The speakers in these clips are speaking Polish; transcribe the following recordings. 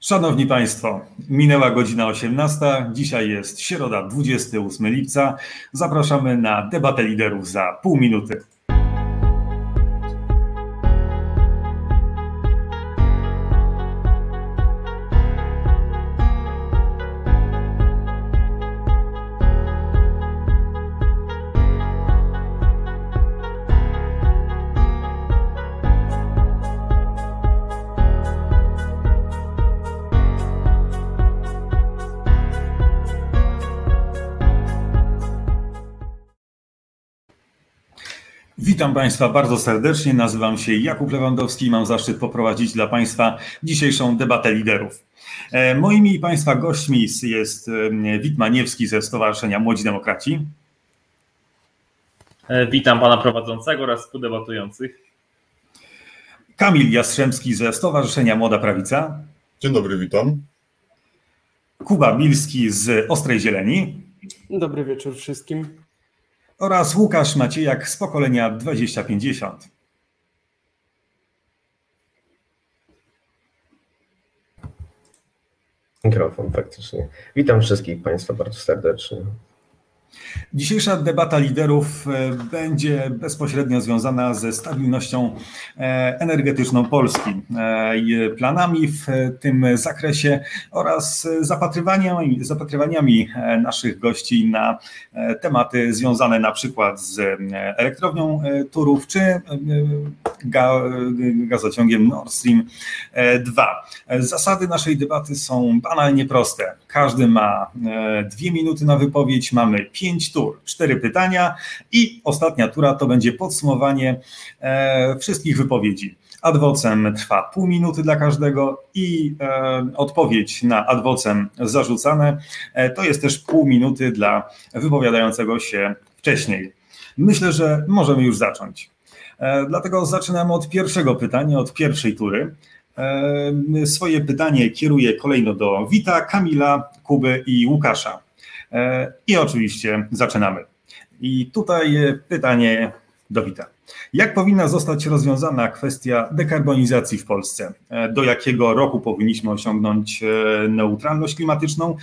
Szanowni Państwo, minęła godzina 18, dzisiaj jest środa 28 lipca. Zapraszamy na debatę liderów za pół minuty. Witam Państwa bardzo serdecznie. Nazywam się Jakub Lewandowski i mam zaszczyt poprowadzić dla Państwa dzisiejszą debatę liderów. E, moimi Państwa gośćmi jest e, Wit Maniewski ze Stowarzyszenia Młodzi Demokraci. E, witam Pana prowadzącego oraz współdebatujących. Kamil Jastrzębski ze Stowarzyszenia Młoda Prawica. Dzień dobry, witam. Kuba Milski z Ostrej Zieleni. Dobry wieczór wszystkim oraz Łukasz Maciejak z pokolenia 2050. Mikrofon faktycznie. Witam wszystkich Państwa bardzo serdecznie. Dzisiejsza debata liderów e, będzie bezpośrednio związana ze stabilnością e, energetyczną Polski, e, planami w tym zakresie oraz zapatrywaniami, zapatrywaniami naszych gości na tematy związane na przykład z elektrownią Turów czy gazociągiem Nord Stream 2. Zasady naszej debaty są banalnie proste. Każdy ma dwie minuty na wypowiedź, mamy pięć tur, cztery pytania i ostatnia tura to będzie podsumowanie e, wszystkich wypowiedzi. Adwocem trwa pół minuty dla każdego i e, odpowiedź na adwocem zarzucane e, to jest też pół minuty dla wypowiadającego się wcześniej. Myślę, że możemy już zacząć. Dlatego zaczynamy od pierwszego pytania, od pierwszej tury. Swoje pytanie kieruję kolejno do Wita, Kamila, Kuby i Łukasza. E, I oczywiście zaczynamy. I tutaj pytanie do Wita. Jak powinna zostać rozwiązana kwestia dekarbonizacji w Polsce? E, do jakiego roku powinniśmy osiągnąć e, neutralność klimatyczną?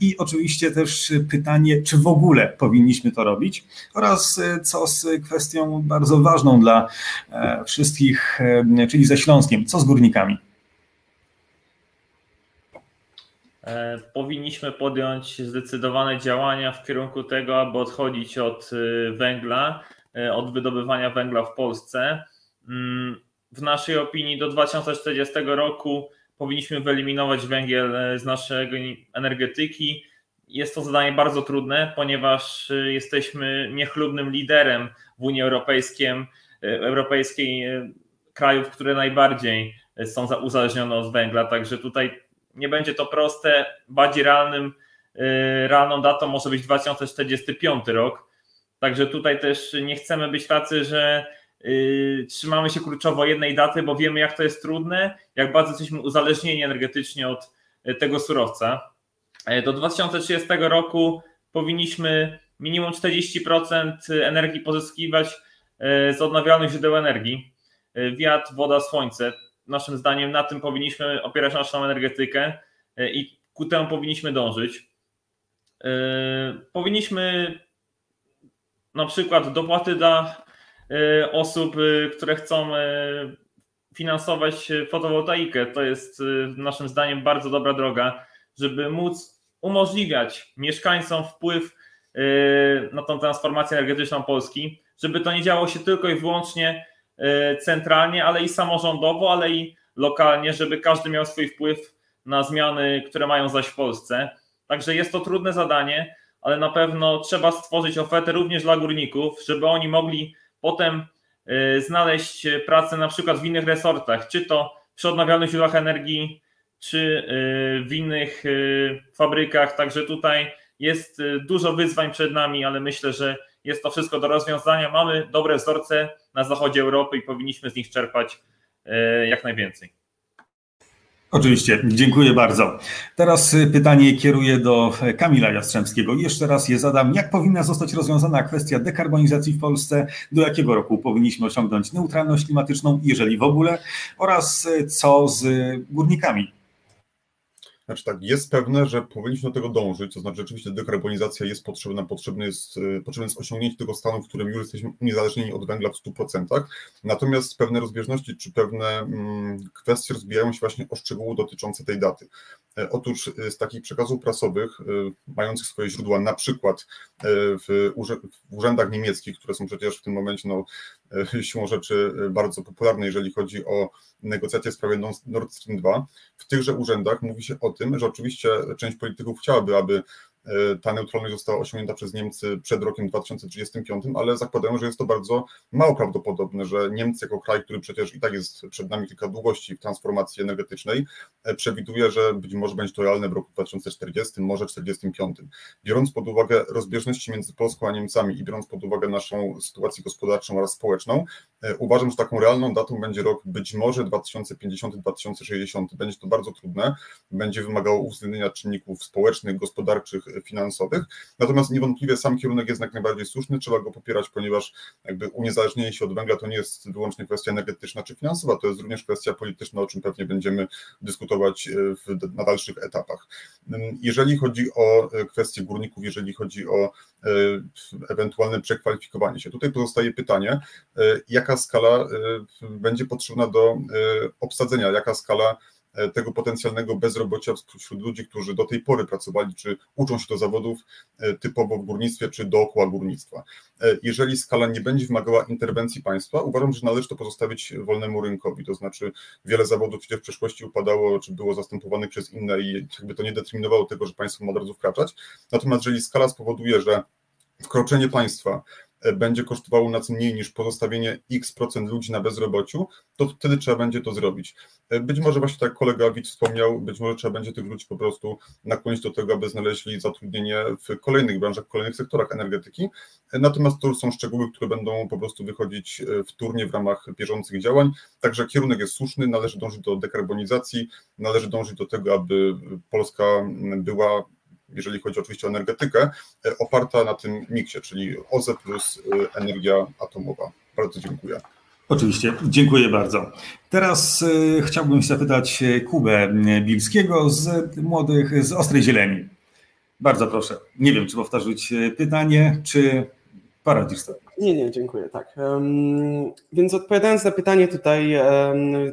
I oczywiście też pytanie, czy w ogóle powinniśmy to robić? Oraz co z kwestią bardzo ważną dla wszystkich, czyli ze Śląskiem, co z górnikami? E, powinniśmy podjąć zdecydowane działania w kierunku tego, aby odchodzić od y, węgla, e, od wydobywania węgla w Polsce. Mm, w naszej opinii do 2040 roku powinniśmy wyeliminować węgiel e, z naszej energetyki. Jest to zadanie bardzo trudne, ponieważ jesteśmy niechlubnym liderem w Unii Europejskiej, Europejskiej krajów, które najbardziej są uzależnione od węgla. Także tutaj nie będzie to proste. Bardziej realnym, y, realną datą może być 2045 rok. Także tutaj też nie chcemy być tacy, że y, trzymamy się kluczowo jednej daty, bo wiemy, jak to jest trudne, jak bardzo jesteśmy uzależnieni energetycznie od y, tego surowca. E, do 2030 roku powinniśmy minimum 40% energii pozyskiwać z odnawialnych źródeł energii. Wiatr, woda, słońce naszym zdaniem na tym powinniśmy opierać naszą energetykę e, i ku temu powinniśmy dążyć. E, powinniśmy na przykład dopłaty dla e, osób, które chcą finansować fotowoltaikę. To jest naszym zdaniem bardzo dobra droga, żeby móc umożliwiać mieszkańcom wpływ na tą transformację energetyczną Polski, żeby to nie działo się tylko i wyłącznie centralnie, ale i samorządowo, ale i lokalnie, żeby każdy miał swój wpływ na zmiany, które mają zaś w Polsce. Także jest to trudne zadanie, ale na pewno trzeba stworzyć ofertę również dla górników, żeby oni mogli potem e, znaleźć pracę na przykład w innych resortach, czy to przy odnawialnych źródłach energii, czy e, w innych fabrykach. Także tutaj jest dużo wyzwań przed nami, ale myślę, że jest to wszystko do rozwiązania. Mamy dobre wzorce na zachodzie Europy i powinniśmy z nich czerpać e, jak najwięcej. Oczywiście, dziękuję bardzo. Teraz y, pytanie kieruję do Kamila Jastrzębskiego. Jeszcze raz je zadam. Jak powinna zostać rozwiązana kwestia dekarbonizacji w Polsce? Do jakiego roku powinniśmy osiągnąć neutralność klimatyczną, jeżeli w ogóle? Oraz co z górnikami? Znaczy tak, jest pewne, że powinniśmy do tego dążyć, to znaczy rzeczywiście dekarbonizacja jest potrzebna, potrzebne jest, y, potrzebne jest osiągnięcie tego stanu, w którym już jesteśmy uniezależnieni od węgla w 100%, natomiast pewne rozbieżności czy pewne mm, kwestie rozbijają się właśnie o szczegóły dotyczące tej daty. Otóż e, z takich przekazów prasowych, e, mających swoje źródła na przykład w urzędach niemieckich, które są przecież w tym momencie no, siłą rzeczy bardzo popularne, jeżeli chodzi o negocjacje w sprawie Nord Stream 2, w tychże urzędach mówi się o tym, że oczywiście część polityków chciałaby, aby ta neutralność została osiągnięta przez Niemcy przed rokiem 2035, ale zakładają, że jest to bardzo mało prawdopodobne, że Niemcy jako kraj, który przecież i tak jest przed nami kilka długości w transformacji energetycznej, e, przewiduje, że być może będzie to realne w roku 2040, może 2045. Biorąc pod uwagę rozbieżności między Polską a Niemcami i biorąc pod uwagę naszą sytuację gospodarczą oraz społeczną, e, uważam, że taką realną datą będzie rok być może 2050-2060. Będzie to bardzo trudne, będzie wymagało uwzględnienia czynników społecznych, gospodarczych, finansowych. Natomiast niewątpliwie sam kierunek jest jak najbardziej słuszny, trzeba go popierać, ponieważ jakby uniezależnienie się od węgla to nie jest wyłącznie kwestia energetyczna czy finansowa, to jest również kwestia polityczna, o czym pewnie będziemy dyskutować e, w, na dalszych etapach. Jeżeli chodzi o e, kwestie górników, jeżeli chodzi o e, ewentualne przekwalifikowanie się, tutaj pozostaje pytanie, jaka skala będzie potrzebna do obsadzenia, jaka skala E, tego potencjalnego bezrobocia wśród ludzi, którzy do tej pory pracowali, czy uczą się do zawodów typowo w górnictwie, czy dookoła górnictwa. Jeżeli skala nie będzie wymagała interwencji państwa, uważam, że należy to pozostawić wolnemu rynkowi, to znaczy wiele zawodów gdzie w przeszłości upadało, czy było zastępowanych przez inne i jakby to nie determinowało tego, że państwo ma od razu wkraczać. Natomiast jeżeli skala spowoduje, że wkroczenie państwa będzie kosztowało nas mniej niż pozostawienie x procent ludzi na bezrobociu, to wtedy trzeba będzie to zrobić. Być może właśnie tak kolega Wit wspomniał, być może trzeba będzie tych ludzi po prostu nakłonić do tego, aby znaleźli zatrudnienie w kolejnych branżach, w kolejnych sektorach energetyki. Natomiast to są szczegóły, które będą po prostu wychodzić wtórnie w ramach bieżących działań. Także kierunek jest słuszny, należy dążyć do dekarbonizacji, należy dążyć do tego, aby Polska była jeżeli chodzi oczywiście o energetykę, e, oparta na tym miksie, czyli OZE plus e, energia atomowa. Bardzo dziękuję. Oczywiście, dziękuję bardzo. Teraz y, chciałbym zapytać Kubę Bilskiego z Młodych, z Ostrej Zieleni. Bardzo proszę. Nie wiem, czy powtórzyć pytanie, czy poradzisz sobie. Nie, nie, dziękuję, tak. Więc odpowiadając na pytanie tutaj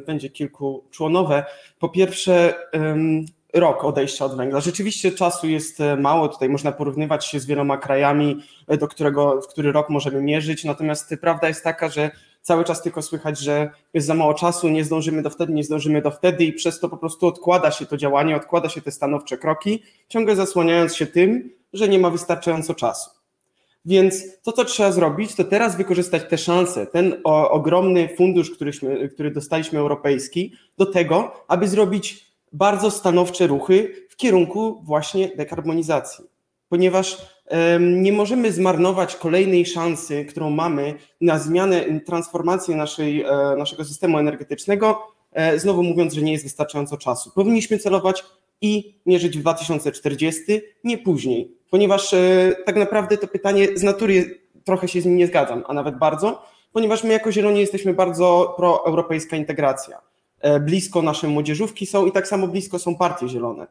będzie kilkuczłonowe. Po pierwsze, rok odejścia od węgla. Rzeczywiście czasu jest e, mało, tutaj można porównywać się z wieloma krajami, e, do którego, w który rok możemy mierzyć, natomiast prawda jest taka, że cały czas tylko słychać, że jest za mało czasu, nie zdążymy do wtedy, nie zdążymy do wtedy i przez to po prostu odkłada się to działanie, odkłada się te stanowcze kroki, ciągle zasłaniając się tym, że nie ma wystarczająco czasu. Więc to, co trzeba zrobić, to teraz wykorzystać te szanse, ten ogromny fundusz, któryśmy, który dostaliśmy europejski, do tego, aby zrobić bardzo stanowcze ruchy w kierunku właśnie dekarbonizacji, ponieważ nie możemy zmarnować kolejnej szansy, którą mamy na zmianę, transformację naszej, e, naszego systemu energetycznego, e, znowu mówiąc, że nie jest wystarczająco czasu. Powinniśmy celować i mierzyć w 2040, nie później, ponieważ e, tak naprawdę to pytanie z natury trochę się z nim nie zgadzam, a nawet bardzo, ponieważ my jako Zieloni jesteśmy bardzo proeuropejska integracja blisko nasze młodzieżówki są i tak samo blisko są partie zielone.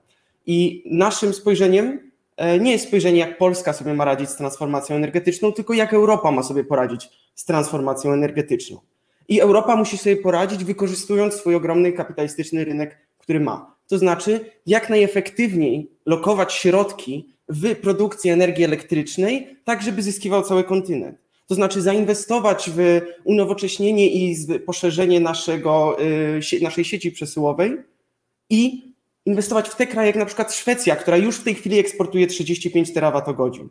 I naszym spojrzeniem e, nie jest spojrzenie, jak Polska sobie ma radzić z transformacją energetyczną, tylko jak Europa ma sobie poradzić z transformacją energetyczną. I Europa musi sobie poradzić, wykorzystując swój ogromny kapitalistyczny rynek, który ma. To znaczy, jak najefektywniej lokować środki w produkcji energii elektrycznej, tak żeby zyskiwał cały kontynent to znaczy zainwestować w unowocześnienie i poszerzenie naszego, y, naszej sieci przesyłowej i inwestować w te kraje jak na przykład Szwecja, która już w tej chwili eksportuje 35 terawatogodzin.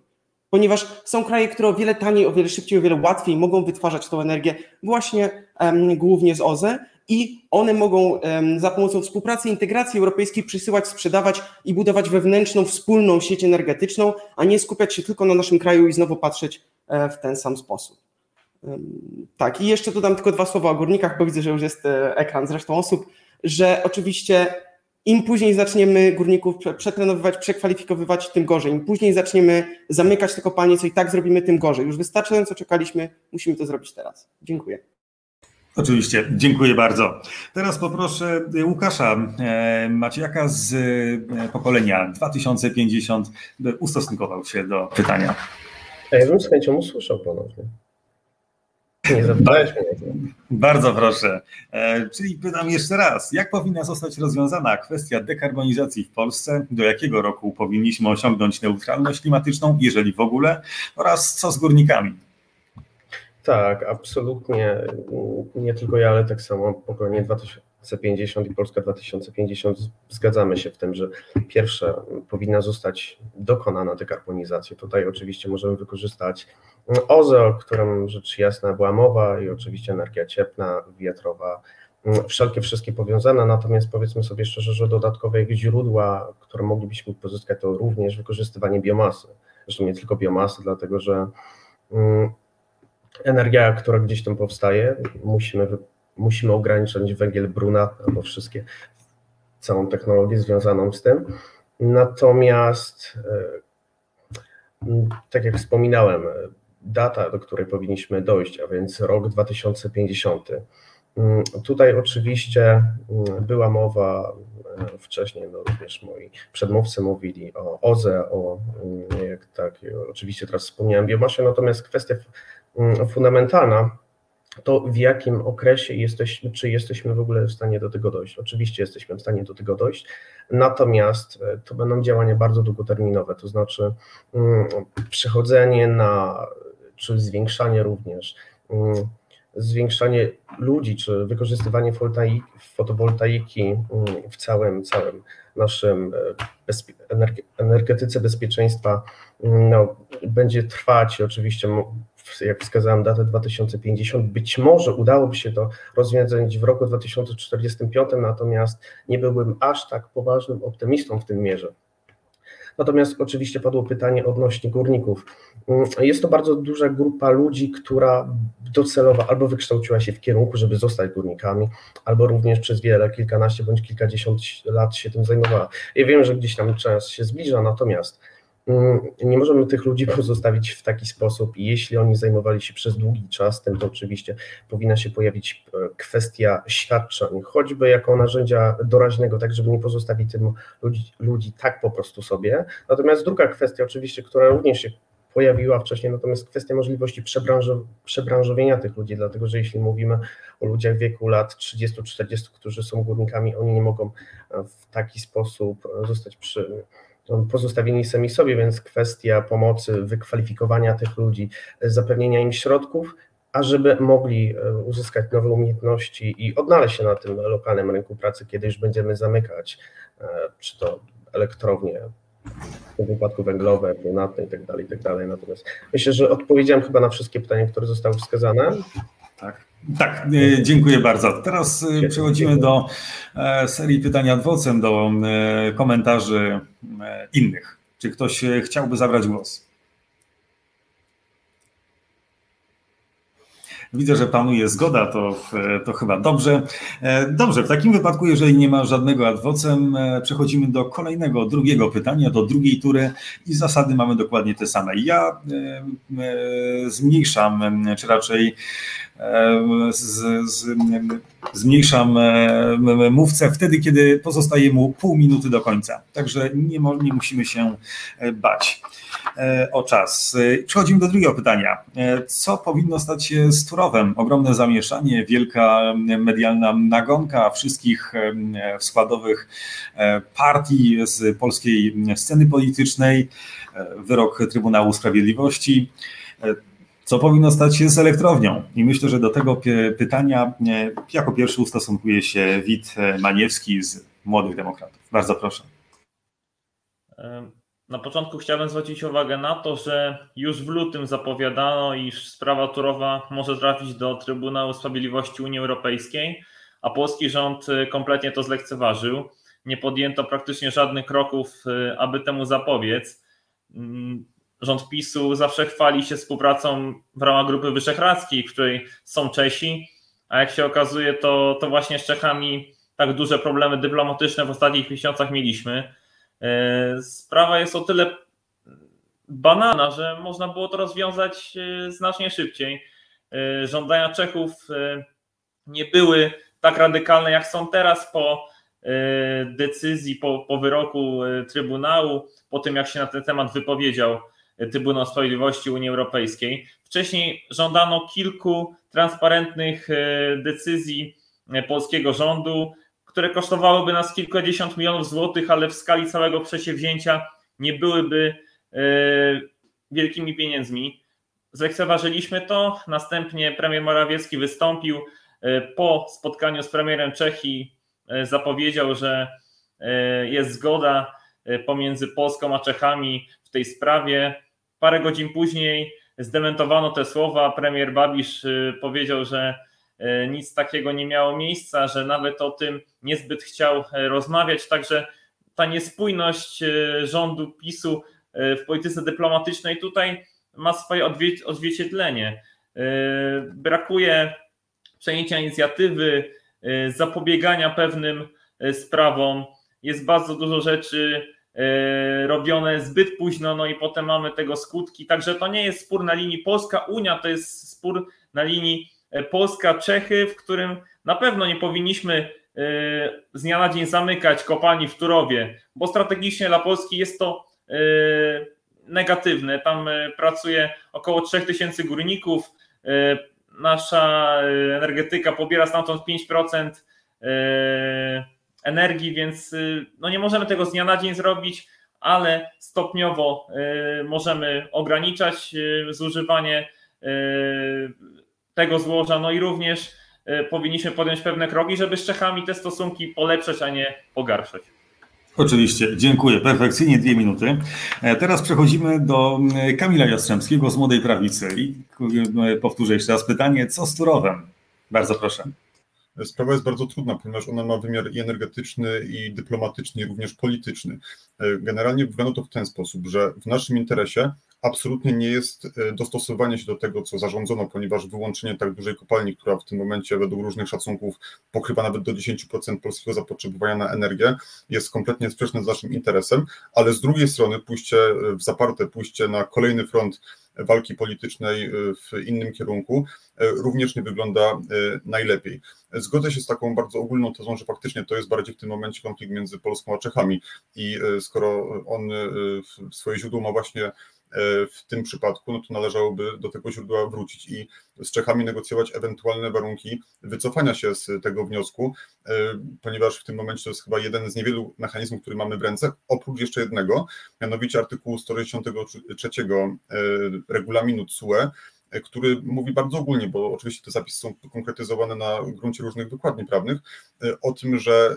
Ponieważ są kraje, które o wiele taniej, o wiele szybciej, o wiele łatwiej mogą wytwarzać tą energię właśnie um, głównie z OZE i one mogą um, za pomocą współpracy integracji europejskiej przysyłać, sprzedawać i budować wewnętrzną, wspólną sieć energetyczną, a nie skupiać się tylko na naszym kraju i znowu patrzeć w ten sam sposób. Tak, i jeszcze dodam tylko dwa słowa o górnikach, bo widzę, że już jest e, ekran z resztą osób, że oczywiście im później zaczniemy górników przetrenowywać, przekwalifikowywać, tym gorzej. Im później zaczniemy zamykać te kopalnie, co i tak zrobimy, tym gorzej. Już wystarczająco czekaliśmy, musimy to zrobić teraz. Dziękuję. Oczywiście, dziękuję bardzo. Teraz poproszę Łukasza e, Maciejaka z e, pokolenia 2050, by ustosunkował się do pytania. Ja bym z chęcią usłyszał ponownie. Nie zapytałeś mnie. Bardzo proszę. E, czyli pytam jeszcze raz, jak powinna zostać rozwiązana kwestia dekarbonizacji w Polsce? Do jakiego roku powinniśmy osiągnąć neutralność klimatyczną, jeżeli w ogóle? Oraz co z górnikami? Tak, absolutnie. Nie tylko ja, ale tak samo pokolenie 2050 i Polska 2050 zgadzamy się w tym, że pierwsze powinna zostać dokonana dekarbonizacja. Tutaj oczywiście możemy wykorzystać OZE, o którym rzecz jasna była mowa i oczywiście energia cieplna, wiatrowa, wszelkie wszystkie powiązane, natomiast powiedzmy sobie szczerze, że dodatkowe źródła, które moglibyśmy pozyskać, to również wykorzystywanie biomasy. Zresztą nie tylko biomasy, dlatego że mm, energia, która gdzieś tam powstaje, musimy, musimy ograniczać węgiel bruna albo wszystkie, całą technologię związaną z tym. Natomiast, e, tak jak wspominałem, data, do której powinniśmy dojść, a więc rok 2050. Tutaj oczywiście mm, była mowa e, wcześniej, no również moi przedmówcy mówili o OZE, o mm, jak tak, oczywiście teraz wspomniałem biomasie, natomiast kwestia Mm, fundamentalna, to w jakim okresie jesteśmy, czy jesteśmy w ogóle w stanie do tego dojść. Oczywiście jesteśmy w stanie do tego dojść, natomiast e, to będą działania bardzo długoterminowe, to znaczy mm, przechodzenie na, czy zwiększanie również, mm, zwiększanie ludzi, czy wykorzystywanie fotowoltaiki w całym, całym naszym e, energetyce bezpieczeństwa no, będzie trwać oczywiście jak wskazałem datę 2050, być może udałoby się to rozwiązać w roku 2045, natomiast nie byłbym aż tak poważnym optymistą w tym mierze. Natomiast oczywiście padło pytanie odnośnie górników. Jest to bardzo duża grupa ludzi, która docelowo albo wykształciła się w kierunku, żeby zostać górnikami, albo również przez wiele, kilkanaście bądź kilkadziesiąt lat się tym zajmowała. Ja wiem, że gdzieś tam czas się zbliża, natomiast nie możemy tych ludzi pozostawić w taki sposób jeśli oni zajmowali się przez długi czas tym, to oczywiście powinna się pojawić e, kwestia świadczeń, choćby jako narzędzia doraźnego, tak żeby nie pozostawić tym ludzi, ludzi tak po prostu sobie. Natomiast druga kwestia oczywiście, która również się pojawiła wcześniej, natomiast kwestia możliwości przebranżowienia tych ludzi, dlatego że jeśli mówimy o ludziach w wieku lat 30-40, którzy są górnikami, oni nie mogą w taki sposób zostać przy, pozostawieni sami sobie, więc kwestia pomocy, wykwalifikowania tych ludzi, zapewnienia im środków, ażeby mogli e, uzyskać nowe umiejętności i odnaleźć się na tym lokalnym rynku pracy, kiedy już będziemy zamykać, e, czy to elektrownie, w tym wypadku węglowe, brunatne itd., tak itd. Tak Natomiast myślę, że odpowiedziałem chyba na wszystkie pytania, które zostały wskazane. Tak. Tak, e, dziękuję bardzo. Teraz e, przechodzimy do e, serii pytań adwocem, do komentarzy innych. Czy ktoś chciałby zabrać głos? Widzę, że panuje zgoda, to, to chyba dobrze. Dobrze, w takim wypadku, jeżeli nie ma żadnego adwocem, przechodzimy do kolejnego, drugiego pytania, do drugiej tury i zasady mamy dokładnie te same. Ja zmniejszam, czy raczej z, z, zmniejszam e, mówcę wtedy, kiedy pozostaje mu pół minuty do końca. Także nie, nie musimy się e, bać e, o czas. Przechodzimy do drugiego pytania. Co powinno stać się z Turowem? Ogromne zamieszanie, wielka medialna nagonka wszystkich składowych partii z polskiej sceny politycznej, wyrok Trybunału Sprawiedliwości co powinno stać się z elektrownią? I myślę, że do tego pytania e, jako pierwszy ustosunkuje się Wit Maniewski z Młodych Demokratów. Bardzo proszę. Na początku chciałbym zwrócić uwagę na to, że już w lutym zapowiadano, iż sprawa Turowa może trafić do Trybunału Sprawiedliwości Unii Europejskiej, a polski rząd e, kompletnie to zlekceważył. Nie podjęto praktycznie żadnych kroków, e, aby temu zapobiec. Rząd PiSu zawsze chwali się współpracą w ramach Grupy Wyszehradzkiej, w której są Czesi, a jak się okazuje, to, to właśnie z Czechami tak duże problemy dyplomatyczne w ostatnich miesiącach mieliśmy. E, sprawa jest o tyle banalna, że można było to rozwiązać e, znacznie szybciej. E, żądania Czechów nie były tak radykalne, jak są teraz po decyzji, po, po wyroku Trybunału, po tym jak się na ten temat wypowiedział Trybunał Sprawiedliwości Unii Europejskiej. Wcześniej żądano kilku transparentnych decyzji polskiego rządu, które kosztowałyby nas kilkadziesiąt milionów złotych, ale w skali całego przedsięwzięcia nie byłyby e, wielkimi pieniędzmi. Zlekceważyliśmy to. Następnie premier Morawiecki wystąpił e, po spotkaniu z premierem Czechii, e, zapowiedział, że jest zgoda pomiędzy Polską a Czechami w tej sprawie. Parę godzin później zdementowano te słowa. Premier Babisz powiedział, że E, nic takiego nie miało miejsca, że nawet o tym niezbyt chciał e, rozmawiać. Także ta niespójność e, rządu PiSu w polityce dyplomatycznej tutaj ma swoje odzwierciedlenie. Brakuje przejęcia inicjatywy, zapobiegania pewnym sprawom. Jest bardzo dużo rzeczy robione zbyt późno, no i potem mamy tego skutki. Także to nie jest spór na linii Polska-Unia, to jest spór na linii E, Polska, Czechy, w którym na pewno nie powinniśmy e, z dnia na dzień zamykać kopalni w Turowie, bo strategicznie dla Polski jest to e, negatywne. Tam pracuje około 3000 górników. Nasza energetyka pobiera stamtąd 5% energii, więc no nie możemy tego z dnia na dzień zrobić, ale stopniowo możemy ograniczać zużywanie tego złoża, no i również powinniśmy podjąć pewne kroki, żeby z Czechami te stosunki polepszać, a nie pogarszać. Oczywiście, dziękuję. Perfekcyjnie dwie minuty. E, teraz przechodzimy do Kamila Jastrzębskiego z Młodej Prawicy. I powtórzę jeszcze raz pytanie, co z Turowem? Bardzo proszę. Sprawa jest bardzo trudna, ponieważ ona ma wymiar i energetyczny, i dyplomatyczny, i również polityczny. Generalnie wygląda to w ten sposób, że w naszym interesie absolutnie nie jest e, dostosowanie się do tego, co zarządzono, ponieważ wyłączenie tak dużej kopalni, która w tym momencie według różnych szacunków pokrywa nawet do 10% polskiego zapotrzebowania na energię, jest kompletnie sprzeczne z naszym interesem, ale z drugiej strony pójście w zaparte, pójście na kolejny front walki politycznej e, w innym kierunku e, również nie wygląda najlepiej. Zgodzę się z taką bardzo ogólną tezą, że faktycznie to jest bardziej w tym momencie konflikt między Polską a Czechami i skoro on swoje źródło ma właśnie E, w tym przypadku, no to należałoby do tego źródła wrócić i z Czechami negocjować ewentualne warunki wycofania się z tego wniosku, e, ponieważ w tym momencie to jest chyba jeden z niewielu mechanizmów, który mamy w ręce, oprócz jeszcze jednego, mianowicie artykułu 163 e, regulaminu CUE, który mówi bardzo ogólnie, bo oczywiście te zapisy są konkretyzowane na gruncie różnych wykładni prawnych, o tym, że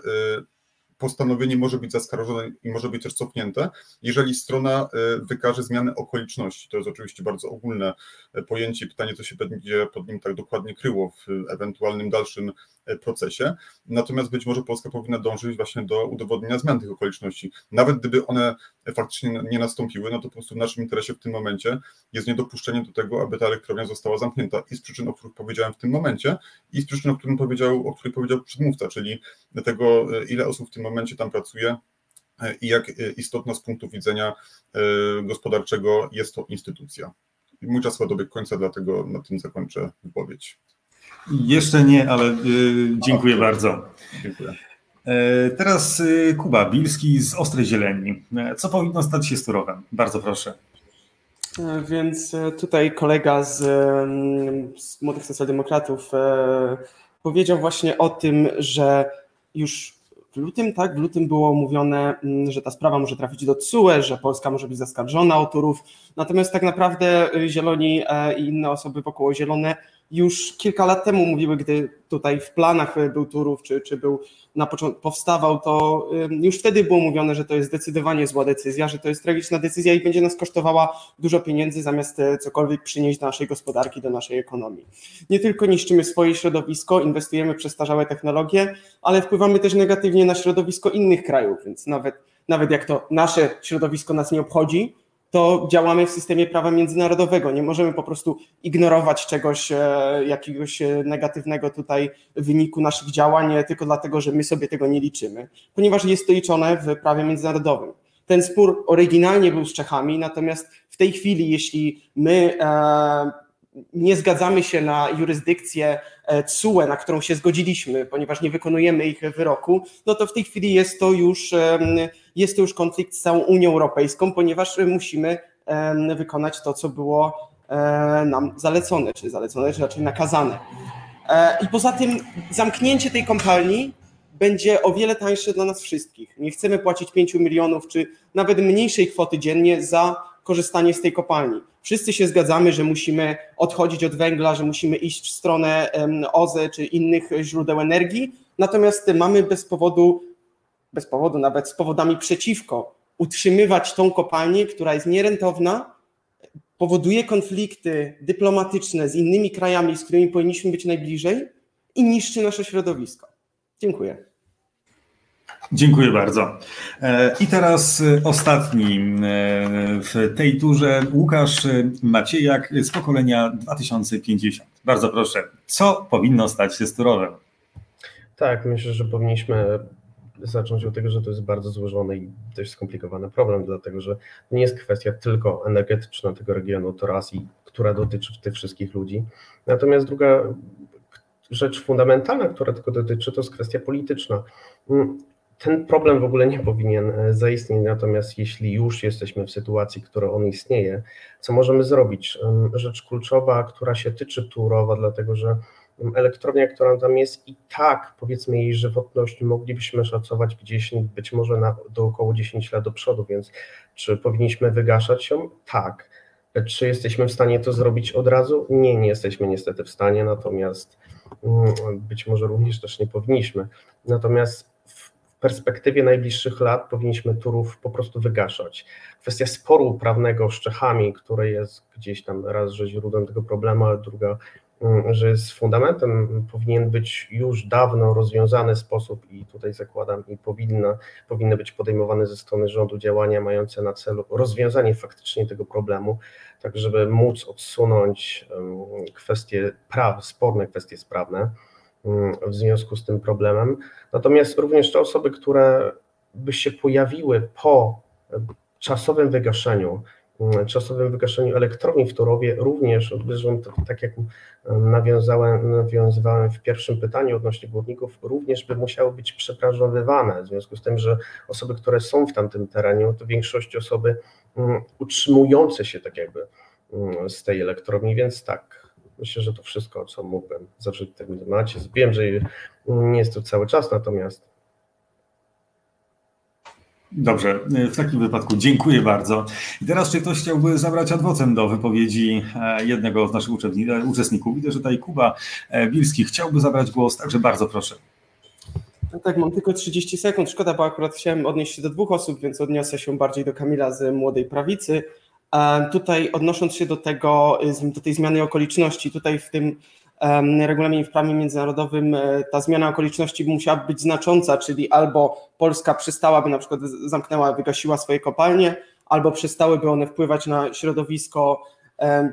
postanowienie może być zaskarżone i może być też cofnięte, jeżeli strona e, wykaże zmianę okoliczności. To jest oczywiście bardzo ogólne e, pojęcie, pytanie, co się będzie pod nim tak dokładnie kryło w ewentualnym dalszym e, procesie. Natomiast być może Polska powinna dążyć właśnie do udowodnienia zmian tych okoliczności. Nawet gdyby one faktycznie nie nastąpiły, no to po prostu w naszym interesie w tym momencie jest niedopuszczenie do tego, aby ta elektrownia została zamknięta i z przyczyn, o których powiedziałem w tym momencie, i z przyczyn, o, którym powiedział, o których powiedział przedmówca, czyli tego, ile osób w tym momencie tam pracuje e, i jak e, istotna z punktu widzenia e, gospodarczego jest to instytucja. Mój czas chyba dobiegł końca, dlatego na tym zakończę wypowiedź. Jeszcze nie, ale dziękuję bardzo. Dziękuję. Teraz Kuba Bilski z Ostrej Zieleni. Co powinno stać się z Turowem? Bardzo proszę. Więc tutaj kolega z, z Młodych Socjaldemokratów powiedział właśnie o tym, że już w lutym, tak, w lutym było mówione, mm, że ta sprawa może trafić do CUE, że Polska może być zaskarżona o Turów, natomiast tak naprawdę y, Zieloni e, i inne osoby wokół Zielone już kilka lat temu mówiły, gdy tutaj w planach był Turów, czy, czy był na początku powstawał, to już wtedy było mówione, że to jest zdecydowanie zła decyzja, że to jest tragiczna decyzja i będzie nas kosztowała dużo pieniędzy, zamiast e, cokolwiek przynieść do naszej gospodarki, do naszej ekonomii. Nie tylko niszczymy swoje środowisko, inwestujemy w przestarzałe technologie, ale wpływamy też negatywnie na środowisko innych krajów, więc nawet, nawet jak to nasze środowisko nas nie obchodzi, to działamy w systemie prawa międzynarodowego. Nie możemy po prostu ignorować czegoś, e, jakiegoś e, negatywnego tutaj wyniku naszych działań, tylko dlatego, że my sobie tego nie liczymy, ponieważ jest to liczone w prawie międzynarodowym. Ten spór oryginalnie był z Czechami, natomiast w tej chwili, jeśli my e, nie zgadzamy się na jurysdykcję CUE, na którą się zgodziliśmy, ponieważ nie wykonujemy ich wyroku, no to w tej chwili jest to już, jest to już konflikt z całą Unią Europejską, ponieważ musimy wykonać to, co było nam zalecone, czy zalecone, czy raczej nakazane. I poza tym zamknięcie tej kompalni będzie o wiele tańsze dla nas wszystkich. Nie chcemy płacić 5 milionów czy nawet mniejszej kwoty dziennie za korzystanie z tej kopalni. Wszyscy się zgadzamy, że musimy odchodzić od węgla, że musimy iść w stronę OZE czy innych źródeł energii, natomiast mamy bez powodu, bez powodu nawet z powodami przeciwko, utrzymywać tą kopalnię, która jest nierentowna, powoduje konflikty dyplomatyczne z innymi krajami, z którymi powinniśmy być najbliżej i niszczy nasze środowisko. Dziękuję. Dziękuję bardzo. E, I teraz ostatni e, w tej turze Łukasz Maciejak z pokolenia 2050. Bardzo proszę, co powinno stać się z Turowem? Tak, myślę, że powinniśmy zacząć od tego, że to jest bardzo złożony i dość skomplikowany problem, dlatego że nie jest kwestia tylko energetyczna tego regionu, to raz i która dotyczy tych wszystkich ludzi. Natomiast druga rzecz fundamentalna, która tylko dotyczy, to jest kwestia polityczna. Ten problem w ogóle nie powinien e, zaistnieć, natomiast jeśli już jesteśmy w sytuacji, która on istnieje, co możemy zrobić? Rzecz kluczowa, która się tyczy Turowa, dlatego że elektrownia, która tam jest i tak powiedzmy jej żywotność moglibyśmy szacować gdzieś być może na, do około 10 lat do przodu, więc czy powinniśmy wygaszać ją? Tak. Czy jesteśmy w stanie to zrobić od razu? Nie, nie jesteśmy niestety w stanie, natomiast mm, być może również też nie powinniśmy. Natomiast perspektywie najbliższych lat powinniśmy turów po prostu wygaszać. Kwestia sporu prawnego z Czechami, które jest gdzieś tam raz, że źródłem tego problemu, a druga Mm, że z fundamentem powinien być już dawno rozwiązany sposób i tutaj zakładam i powinna, powinny być podejmowane ze strony rządu działania mające na celu rozwiązanie faktycznie tego problemu, tak żeby móc odsunąć kwestie praw, sporne kwestie sprawne w związku z tym problemem. Natomiast również te osoby, które by się pojawiły po czasowym wygaszeniu Mm, czasowym wygaszeniu elektrowni w Turowie również, tak jak nawiązałem, nawiązywałem w pierwszym pytaniu odnośnie górników, również by musiały być przebranżowywane, w związku z tym, że osoby, które są w tamtym terenie, to w większości osoby mm, utrzymujące się tak jakby mm, z tej elektrowni, więc tak, myślę, że to wszystko, co mógłbym zawrzeć w tym temacie. Wiem, że nie jest to cały czas, natomiast Dobrze, w takim wypadku dziękuję bardzo. I teraz, czy ktoś chciałby zabrać adwocem do wypowiedzi e, jednego z naszych e, uczestników? Widzę, że tutaj Kuba e, Bilski chciałby zabrać głos, także bardzo proszę. No tak, mam tylko 30 sekund. Szkoda, bo akurat chciałem odnieść się do dwóch osób, więc odniosę się bardziej do Kamila z Młodej Prawicy. Tutaj odnosząc się do tego, do tej zmiany okoliczności, tutaj w tym regulaminie w prawie międzynarodowym e, ta zmiana okoliczności musiała być znacząca, czyli albo Polska przestałaby na przykład zamknęła, wygasiła swoje kopalnie, albo przestałyby one wpływać na środowisko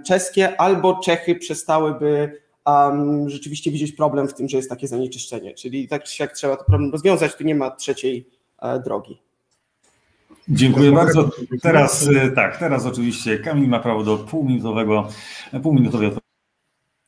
czeskie, albo Czechy przestałyby um, rzeczywiście widzieć problem w tym, że jest takie zanieczyszczenie. Czyli tak czy siak trzeba to problem rozwiązać, tu nie ma trzeciej e, drogi. Dziękuję bardzo. Teraz e, tak, teraz oczywiście Kamil ma prawo do półminutowego, półminutowej.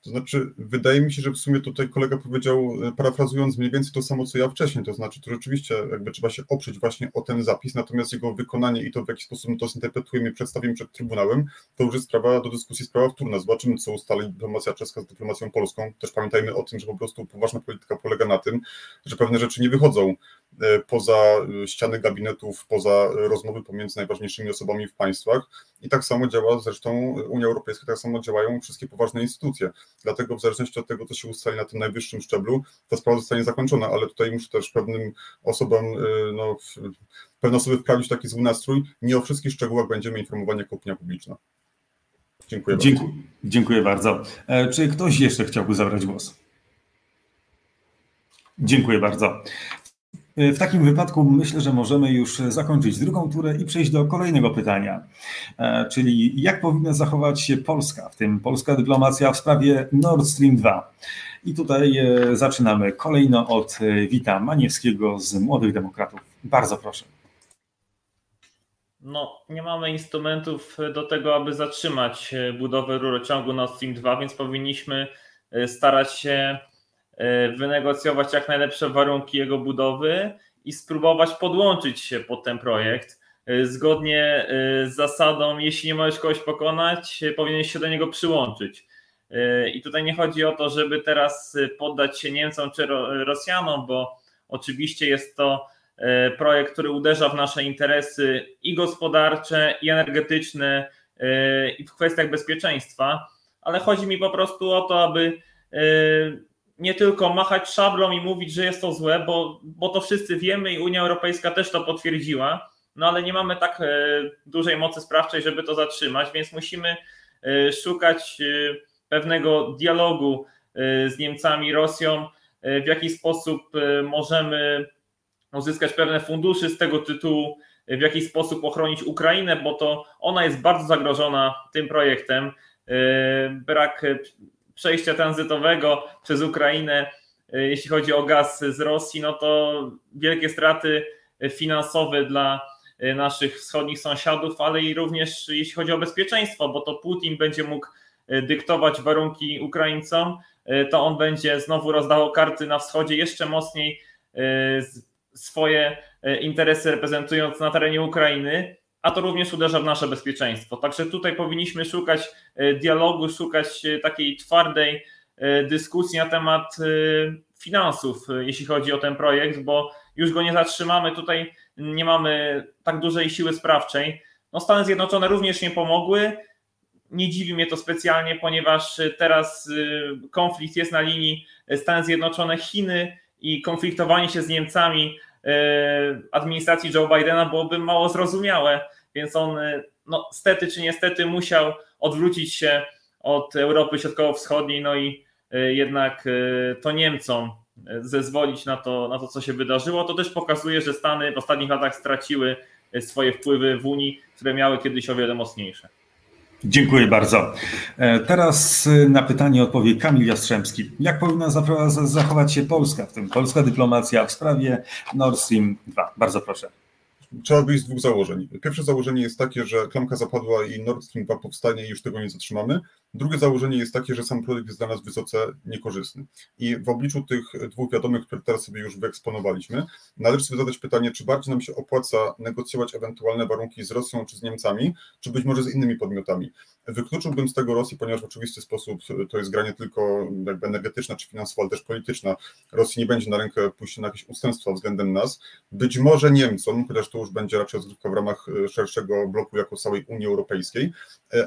To znaczy, wydaje mi się, że w sumie tutaj kolega powiedział, e, parafrazując mniej więcej to samo, co ja wcześniej, to znaczy, to rzeczywiście jakby trzeba się oprzeć właśnie o ten zapis, natomiast jego wykonanie i to, w jaki sposób my to zinterpretujemy i przedstawimy przed Trybunałem, to już jest sprawa do dyskusji, sprawa wtórna. Zobaczymy, co ustali dyplomacja czeska z dyplomacją polską. Też pamiętajmy o tym, że po prostu poważna polityka polega na tym, że pewne rzeczy nie wychodzą poza e, ściany gabinetów, poza rozmowy pomiędzy najważniejszymi osobami w państwach. I tak samo działa zresztą Unia Europejska, tak samo działają wszystkie poważne instytucje. Dlatego w zależności od tego, co się ustali na tym najwyższym szczeblu, ta sprawa zostanie zakończona, ale tutaj muszę też pewnym osobom, e, no, pewne osoby wprawić taki zły nastrój. Nie o wszystkich szczegółach będziemy informowani jako opinia publiczna. Dziękuję bardzo. Dziękuję bardzo. Czy ktoś jeszcze chciałby zabrać głos? Dziękuję bardzo. W takim wypadku myślę, że możemy już zakończyć drugą turę i przejść do kolejnego pytania, e, czyli jak powinna zachować się Polska, w tym polska dyplomacja w sprawie Nord Stream 2. I tutaj e, zaczynamy kolejno od e, Wita Maniewskiego z Młodych Demokratów. Bardzo proszę. no, nie mamy instrumentów do tego, aby zatrzymać budowę rurociągu Nord Stream 2, więc powinniśmy starać się wynegocjować jak najlepsze warunki jego budowy i spróbować podłączyć się pod ten projekt. Zgodnie z zasadą, jeśli nie możesz kogoś pokonać, powinieneś się do niego przyłączyć. I tutaj nie chodzi o to, żeby teraz poddać się Niemcom czy Rosjanom, bo oczywiście jest to e, projekt, który uderza w nasze interesy i gospodarcze, i energetyczne, e, i w kwestiach bezpieczeństwa, ale chodzi mi po prostu o to, aby e, nie tylko machać szablą i mówić, że jest to złe, bo, bo to wszyscy wiemy i Unia Europejska też to potwierdziła, no ale nie mamy tak dużej mocy sprawczej, żeby to zatrzymać, więc musimy szukać pewnego dialogu z Niemcami, Rosją, w jaki sposób możemy uzyskać pewne fundusze z tego tytułu, w jaki sposób ochronić Ukrainę, bo to ona jest bardzo zagrożona tym projektem. Brak przejścia tranzytowego przez Ukrainę, jeśli chodzi o gaz z Rosji, no to wielkie straty finansowe dla naszych wschodnich sąsiadów, ale i również jeśli chodzi o bezpieczeństwo, bo to Putin będzie mógł E, dyktować warunki Ukraińcom, e, to on będzie znowu rozdawał karty na wschodzie jeszcze mocniej e, swoje interesy reprezentując na terenie Ukrainy, a to również uderza w nasze bezpieczeństwo. Także tutaj powinniśmy szukać dialogu, szukać takiej twardej dyskusji na temat finansów, jeśli chodzi o ten projekt, bo już go nie zatrzymamy. Tutaj nie mamy tak dużej siły sprawczej. No Stany Zjednoczone również nie pomogły nie dziwi mnie to specjalnie, ponieważ teraz konflikt jest na linii Stany Zjednoczone, Chiny i konfliktowanie się z Niemcami administracji Joe Bidena byłoby mało zrozumiałe, więc on no, stety czy niestety musiał odwrócić się od Europy Środkowo-Wschodniej, no i jednak to Niemcom zezwolić na to, na to, co się wydarzyło. To też pokazuje, że Stany w ostatnich latach straciły swoje wpływy w Unii, które miały kiedyś o wiele mocniejsze. Dziękuję bardzo. E, teraz e, na pytanie odpowie Kamil Jastrzębski. Jak powinna zachować się Polska, w tym polska dyplomacja w sprawie Nord Stream 2? Bardzo proszę. Trzeba wyjść z dwóch założeń. Pierwsze założenie jest takie, że klamka zapadła i Nord Stream 2 powstanie i już tego nie zatrzymamy. Drugie założenie jest takie, że sam projekt jest dla nas wysoce niekorzystny. I w obliczu tych dwóch wiadomych, które teraz sobie już wyeksponowaliśmy, należy sobie zadać pytanie, czy bardziej nam się opłaca negocjować ewentualne warunki z Rosją czy z Niemcami, czy być może z innymi podmiotami. Wykluczyłbym z tego Rosję, ponieważ w oczywisty sposób to jest gra nie tylko jakby energetyczna czy finansowa, ale też polityczna. Rosji nie będzie na rękę pójść na jakieś ustępstwa względem nas. Być może Niemcom, chociaż to już będzie raczej rozgrywka w ramach szerszego bloku jako całej Unii Europejskiej,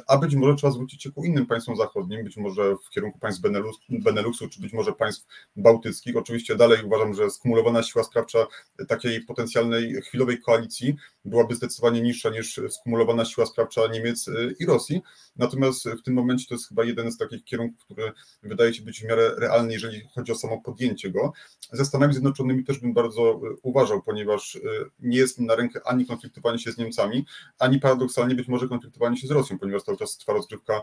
a być może trzeba zwrócić się ku innym państwom zachodnim, być może w kierunku państw Benelux, Beneluxu, czy być może państw bałtyckich. Oczywiście dalej uważam, że skumulowana siła sprawcza takiej potencjalnej chwilowej koalicji byłaby zdecydowanie niższa niż skumulowana siła sprawcza Niemiec i Rosji. Natomiast w tym momencie to jest chyba jeden z takich kierunków, który wydaje się być w miarę realny, jeżeli chodzi o samo podjęcie go. Ze Stanami Zjednoczonymi też bym bardzo uważał, ponieważ nie jest na rękę ani konfliktowanie się z Niemcami, ani paradoksalnie być może konfliktowanie się z Rosją, ponieważ cały czas trwa rozgrywka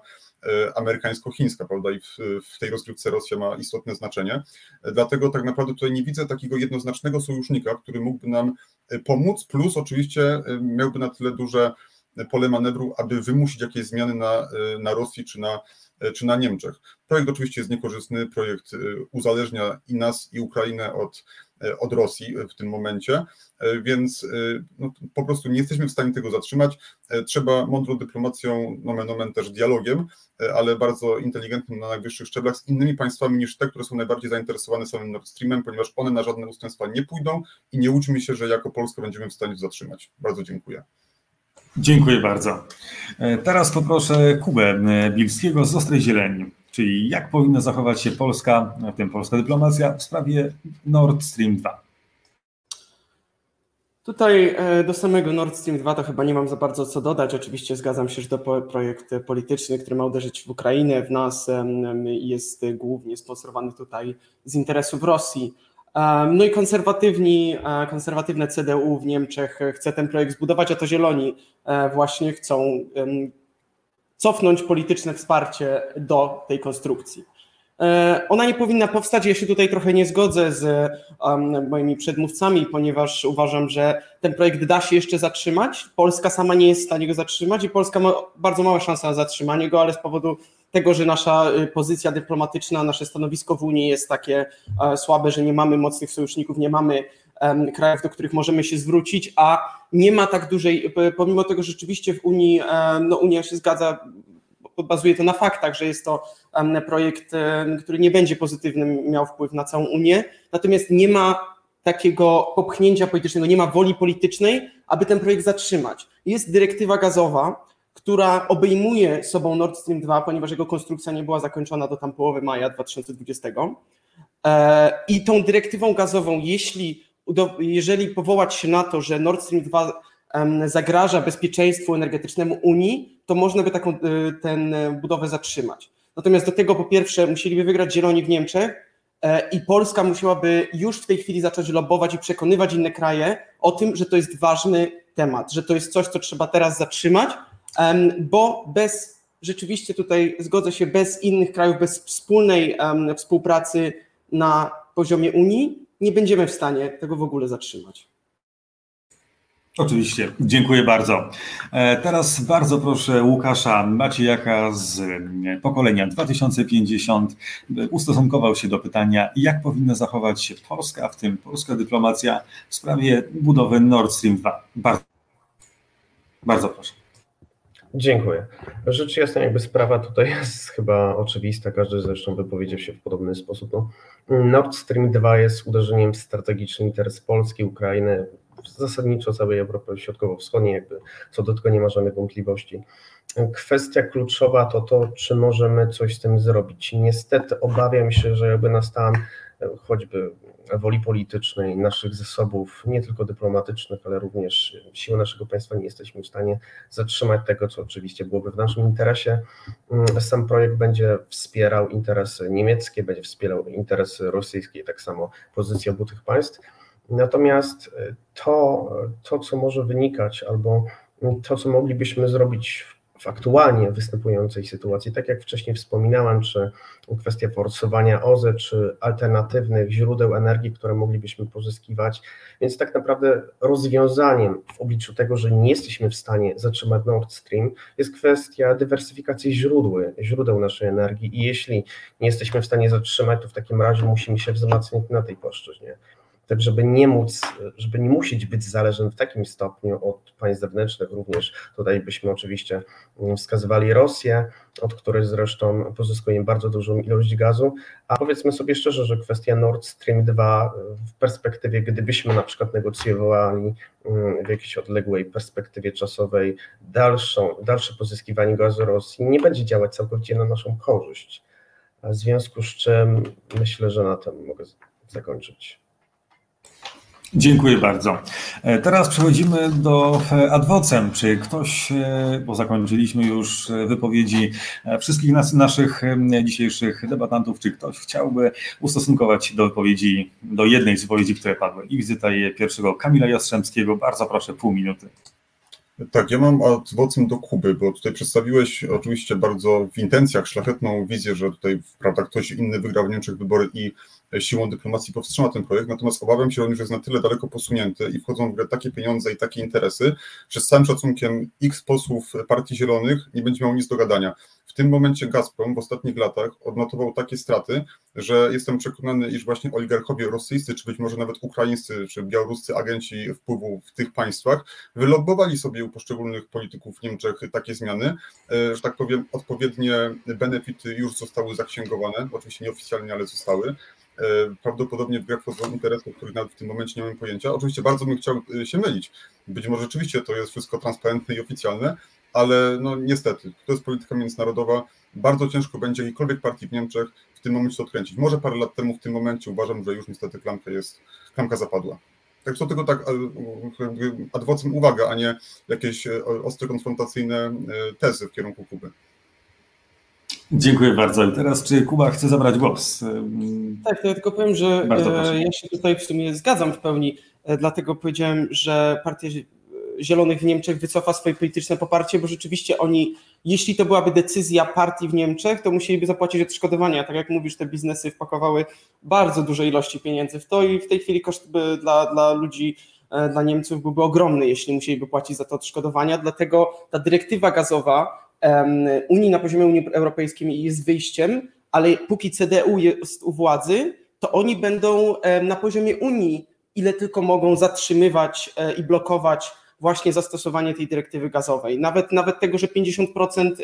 amerykańsko-chińska, prawda, i w, w tej rozgrywce Rosja ma istotne znaczenie. Dlatego tak naprawdę tutaj nie widzę takiego jednoznacznego sojusznika, który mógłby nam e, pomóc, plus oczywiście e, miałby na tyle duże pole manewru, aby wymusić jakieś zmiany na, na Rosji czy na, czy na Niemczech. Projekt oczywiście jest niekorzystny, projekt uzależnia i nas, i Ukrainę od E, od Rosji w tym momencie, e, więc e, no, po prostu nie jesteśmy w stanie tego zatrzymać. Trzeba mądrą dyplomacją, nomen omen też dialogiem, ale bardzo inteligentnym na najwyższych szczeblach z innymi państwami niż te, które są najbardziej zainteresowane samym Nord Streamem, ponieważ one na żadne ustępstwa nie pójdą i nie łudźmy się, że jako Polska będziemy w stanie to zatrzymać. Bardzo dziękuję. Dziękuję bardzo. Teraz poproszę Kubę Bilskiego z Ostrej Zieleni. Czyli jak powinna zachować się Polska, w tym polska dyplomacja w sprawie Nord Stream 2? Tutaj e, do samego Nord Stream 2 to chyba nie mam za bardzo co dodać. Oczywiście zgadzam się, że to projekt polityczny, który ma uderzyć w Ukrainę, w nas, jest głównie sponsorowany tutaj z interesów Rosji. No i konserwatywni, e, konserwatywne CDU w Niemczech chce ten projekt zbudować, a to zieloni e, właśnie chcą cofnąć polityczne wsparcie do tej konstrukcji. Ona nie powinna powstać. Ja się tutaj trochę nie zgodzę z moimi przedmówcami, ponieważ uważam, że ten projekt da się jeszcze zatrzymać. Polska sama nie jest w stanie go zatrzymać i Polska ma bardzo małe szanse na zatrzymanie go, ale z powodu tego, że nasza y, pozycja dyplomatyczna, nasze stanowisko w Unii jest takie e, słabe, że nie mamy mocnych sojuszników, nie mamy krajów, do których możemy się zwrócić, a nie ma tak dużej, pomimo tego, że rzeczywiście w Unii, no Unia się zgadza, bazuje to na faktach, że jest to projekt, który nie będzie pozytywny miał wpływ na całą Unię, natomiast nie ma takiego popchnięcia politycznego, nie ma woli politycznej, aby ten projekt zatrzymać. Jest dyrektywa gazowa, która obejmuje sobą Nord Stream 2, ponieważ jego konstrukcja nie była zakończona do tam połowy maja 2020. E, I tą dyrektywą gazową, jeśli, jeżeli powołać się na to, że Nord Stream 2 zagraża bezpieczeństwu energetycznemu Unii, to można by taką e, tę budowę zatrzymać. Natomiast do tego po pierwsze musieliby wygrać zieloni w Niemczech e, i Polska musiałaby już w tej chwili zacząć lobować i przekonywać inne kraje o tym, że to jest ważny temat, że to jest coś, co trzeba teraz zatrzymać, bo bez, rzeczywiście tutaj zgodzę się, bez innych krajów, bez wspólnej współpracy na poziomie Unii nie będziemy w stanie tego w ogóle zatrzymać. Oczywiście, dziękuję bardzo. E, teraz bardzo proszę Łukasza Maciejaka z pokolenia 2050 ustosunkował się do pytania, jak powinna zachować się Polska, w tym polska dyplomacja w sprawie budowy Nord Stream 2. Bardzo, bardzo proszę. Dziękuję. Rzecz jasna, jakby sprawa tutaj jest chyba oczywista, każdy zresztą wypowiedział się w podobny sposób. No, Nord Stream 2 jest uderzeniem w strategiczny interes Polski, Ukrainy, zasadniczo całej Europy Środkowo-Wschodniej, jakby co do tego nie ma żadnych wątpliwości. Kwestia kluczowa to to, czy możemy coś z tym zrobić. Niestety obawiam się, że jakby na stan choćby woli politycznej, naszych zasobów, nie tylko dyplomatycznych, ale również siły naszego państwa nie jesteśmy w stanie zatrzymać tego, co oczywiście byłoby w naszym interesie. Sam projekt będzie wspierał interesy niemieckie, będzie wspierał interesy rosyjskie, tak samo pozycja obu tych państw. Natomiast to, to, co może wynikać, albo to, co moglibyśmy zrobić w aktualnie występującej sytuacji, tak jak wcześniej wspominałem, czy kwestia forsowania OZE, czy alternatywnych źródeł energii, które moglibyśmy pozyskiwać. Więc tak naprawdę rozwiązaniem w obliczu tego, że nie jesteśmy w stanie zatrzymać Nord Stream, jest kwestia dywersyfikacji źródeł, źródeł naszej energii. I jeśli nie jesteśmy w stanie zatrzymać, to w takim razie musimy się wzmacniać na tej płaszczyźnie tak żeby nie móc, żeby nie musieć być zależnym w takim stopniu od państw zewnętrznych również. Tutaj byśmy oczywiście wskazywali Rosję, od której zresztą pozyskujemy bardzo dużą ilość gazu, a powiedzmy sobie szczerze, że kwestia Nord Stream 2 w perspektywie, gdybyśmy na przykład negocjowali mm, w jakiejś odległej perspektywie czasowej dalszą, dalsze pozyskiwanie gazu Rosji, nie będzie działać całkowicie na naszą korzyść. W związku z czym myślę, że na tym mogę zakończyć. Dziękuję bardzo. E, teraz przechodzimy do e, adwocem. Czy ktoś, e, bo zakończyliśmy już wypowiedzi wszystkich nas, naszych dzisiejszych debatantów, czy ktoś chciałby ustosunkować się do wypowiedzi, do jednej z wypowiedzi, które padły i wizyta pierwszego Kamila Jastrzębskiego. Bardzo proszę, pół minuty. Tak, ja mam adwocem do Kuby, bo tutaj przedstawiłeś oczywiście bardzo w intencjach szlachetną wizję, że tutaj prawda, ktoś inny wygrał w Niemczech wybory i siłą dyplomacji powstrzyma ten projekt, natomiast obawiam się, że on już jest na tyle daleko posunięty i wchodzą w grę takie pieniądze i takie interesy, że z całym szacunkiem x posłów Partii Zielonych nie będzie miał nic do gadania. W tym momencie Gazprom w ostatnich latach odnotował takie straty, że jestem przekonany, iż właśnie oligarchowie rosyjscy, czy być może nawet ukraińscy, czy białoruscy agenci wpływu w tych państwach wylobbowali sobie u poszczególnych polityków w Niemczech takie zmiany, e, że tak powiem, odpowiednie benefity już zostały zaksięgowane, oczywiście nieoficjalnie, ale zostały. E, prawdopodobnie wchodzą interesy, o których nawet w tym momencie nie mam pojęcia. Oczywiście bardzo bym chciał e, się mylić. Być może rzeczywiście to jest wszystko transparentne i oficjalne, ale no niestety, to jest polityka międzynarodowa. Bardzo ciężko będzie jakiejkolwiek partii w Niemczech w tym momencie to odkręcić. Może parę lat temu w tym momencie uważam, że już niestety klamka jest, klamka zapadła. Tak co tylko tak e, adwocem uwaga, a nie jakieś ostre konfrontacyjne tezy w kierunku Kuby. Dziękuję bardzo. I teraz czy Kuba chce zabrać głos? Tak, to ja tylko powiem, że ja się tutaj w sumie zgadzam w pełni, e, dlatego powiedziałem, że partia Zielonych w Niemczech wycofa swoje polityczne poparcie, bo rzeczywiście oni, jeśli to byłaby decyzja partii w Niemczech, to musieliby zapłacić odszkodowania. Tak jak mówisz, te biznesy wpakowały bardzo duże ilości pieniędzy w to i w tej chwili koszt dla, dla ludzi, e, dla Niemców byłby ogromny, jeśli musieliby płacić za to odszkodowania. Dlatego ta dyrektywa gazowa Unii na poziomie Unii Europejskiej jest wyjściem, ale póki CDU jest u władzy, to oni będą na poziomie Unii, ile tylko mogą zatrzymywać e, i blokować właśnie zastosowanie tej dyrektywy gazowej. Nawet, nawet tego, że 50%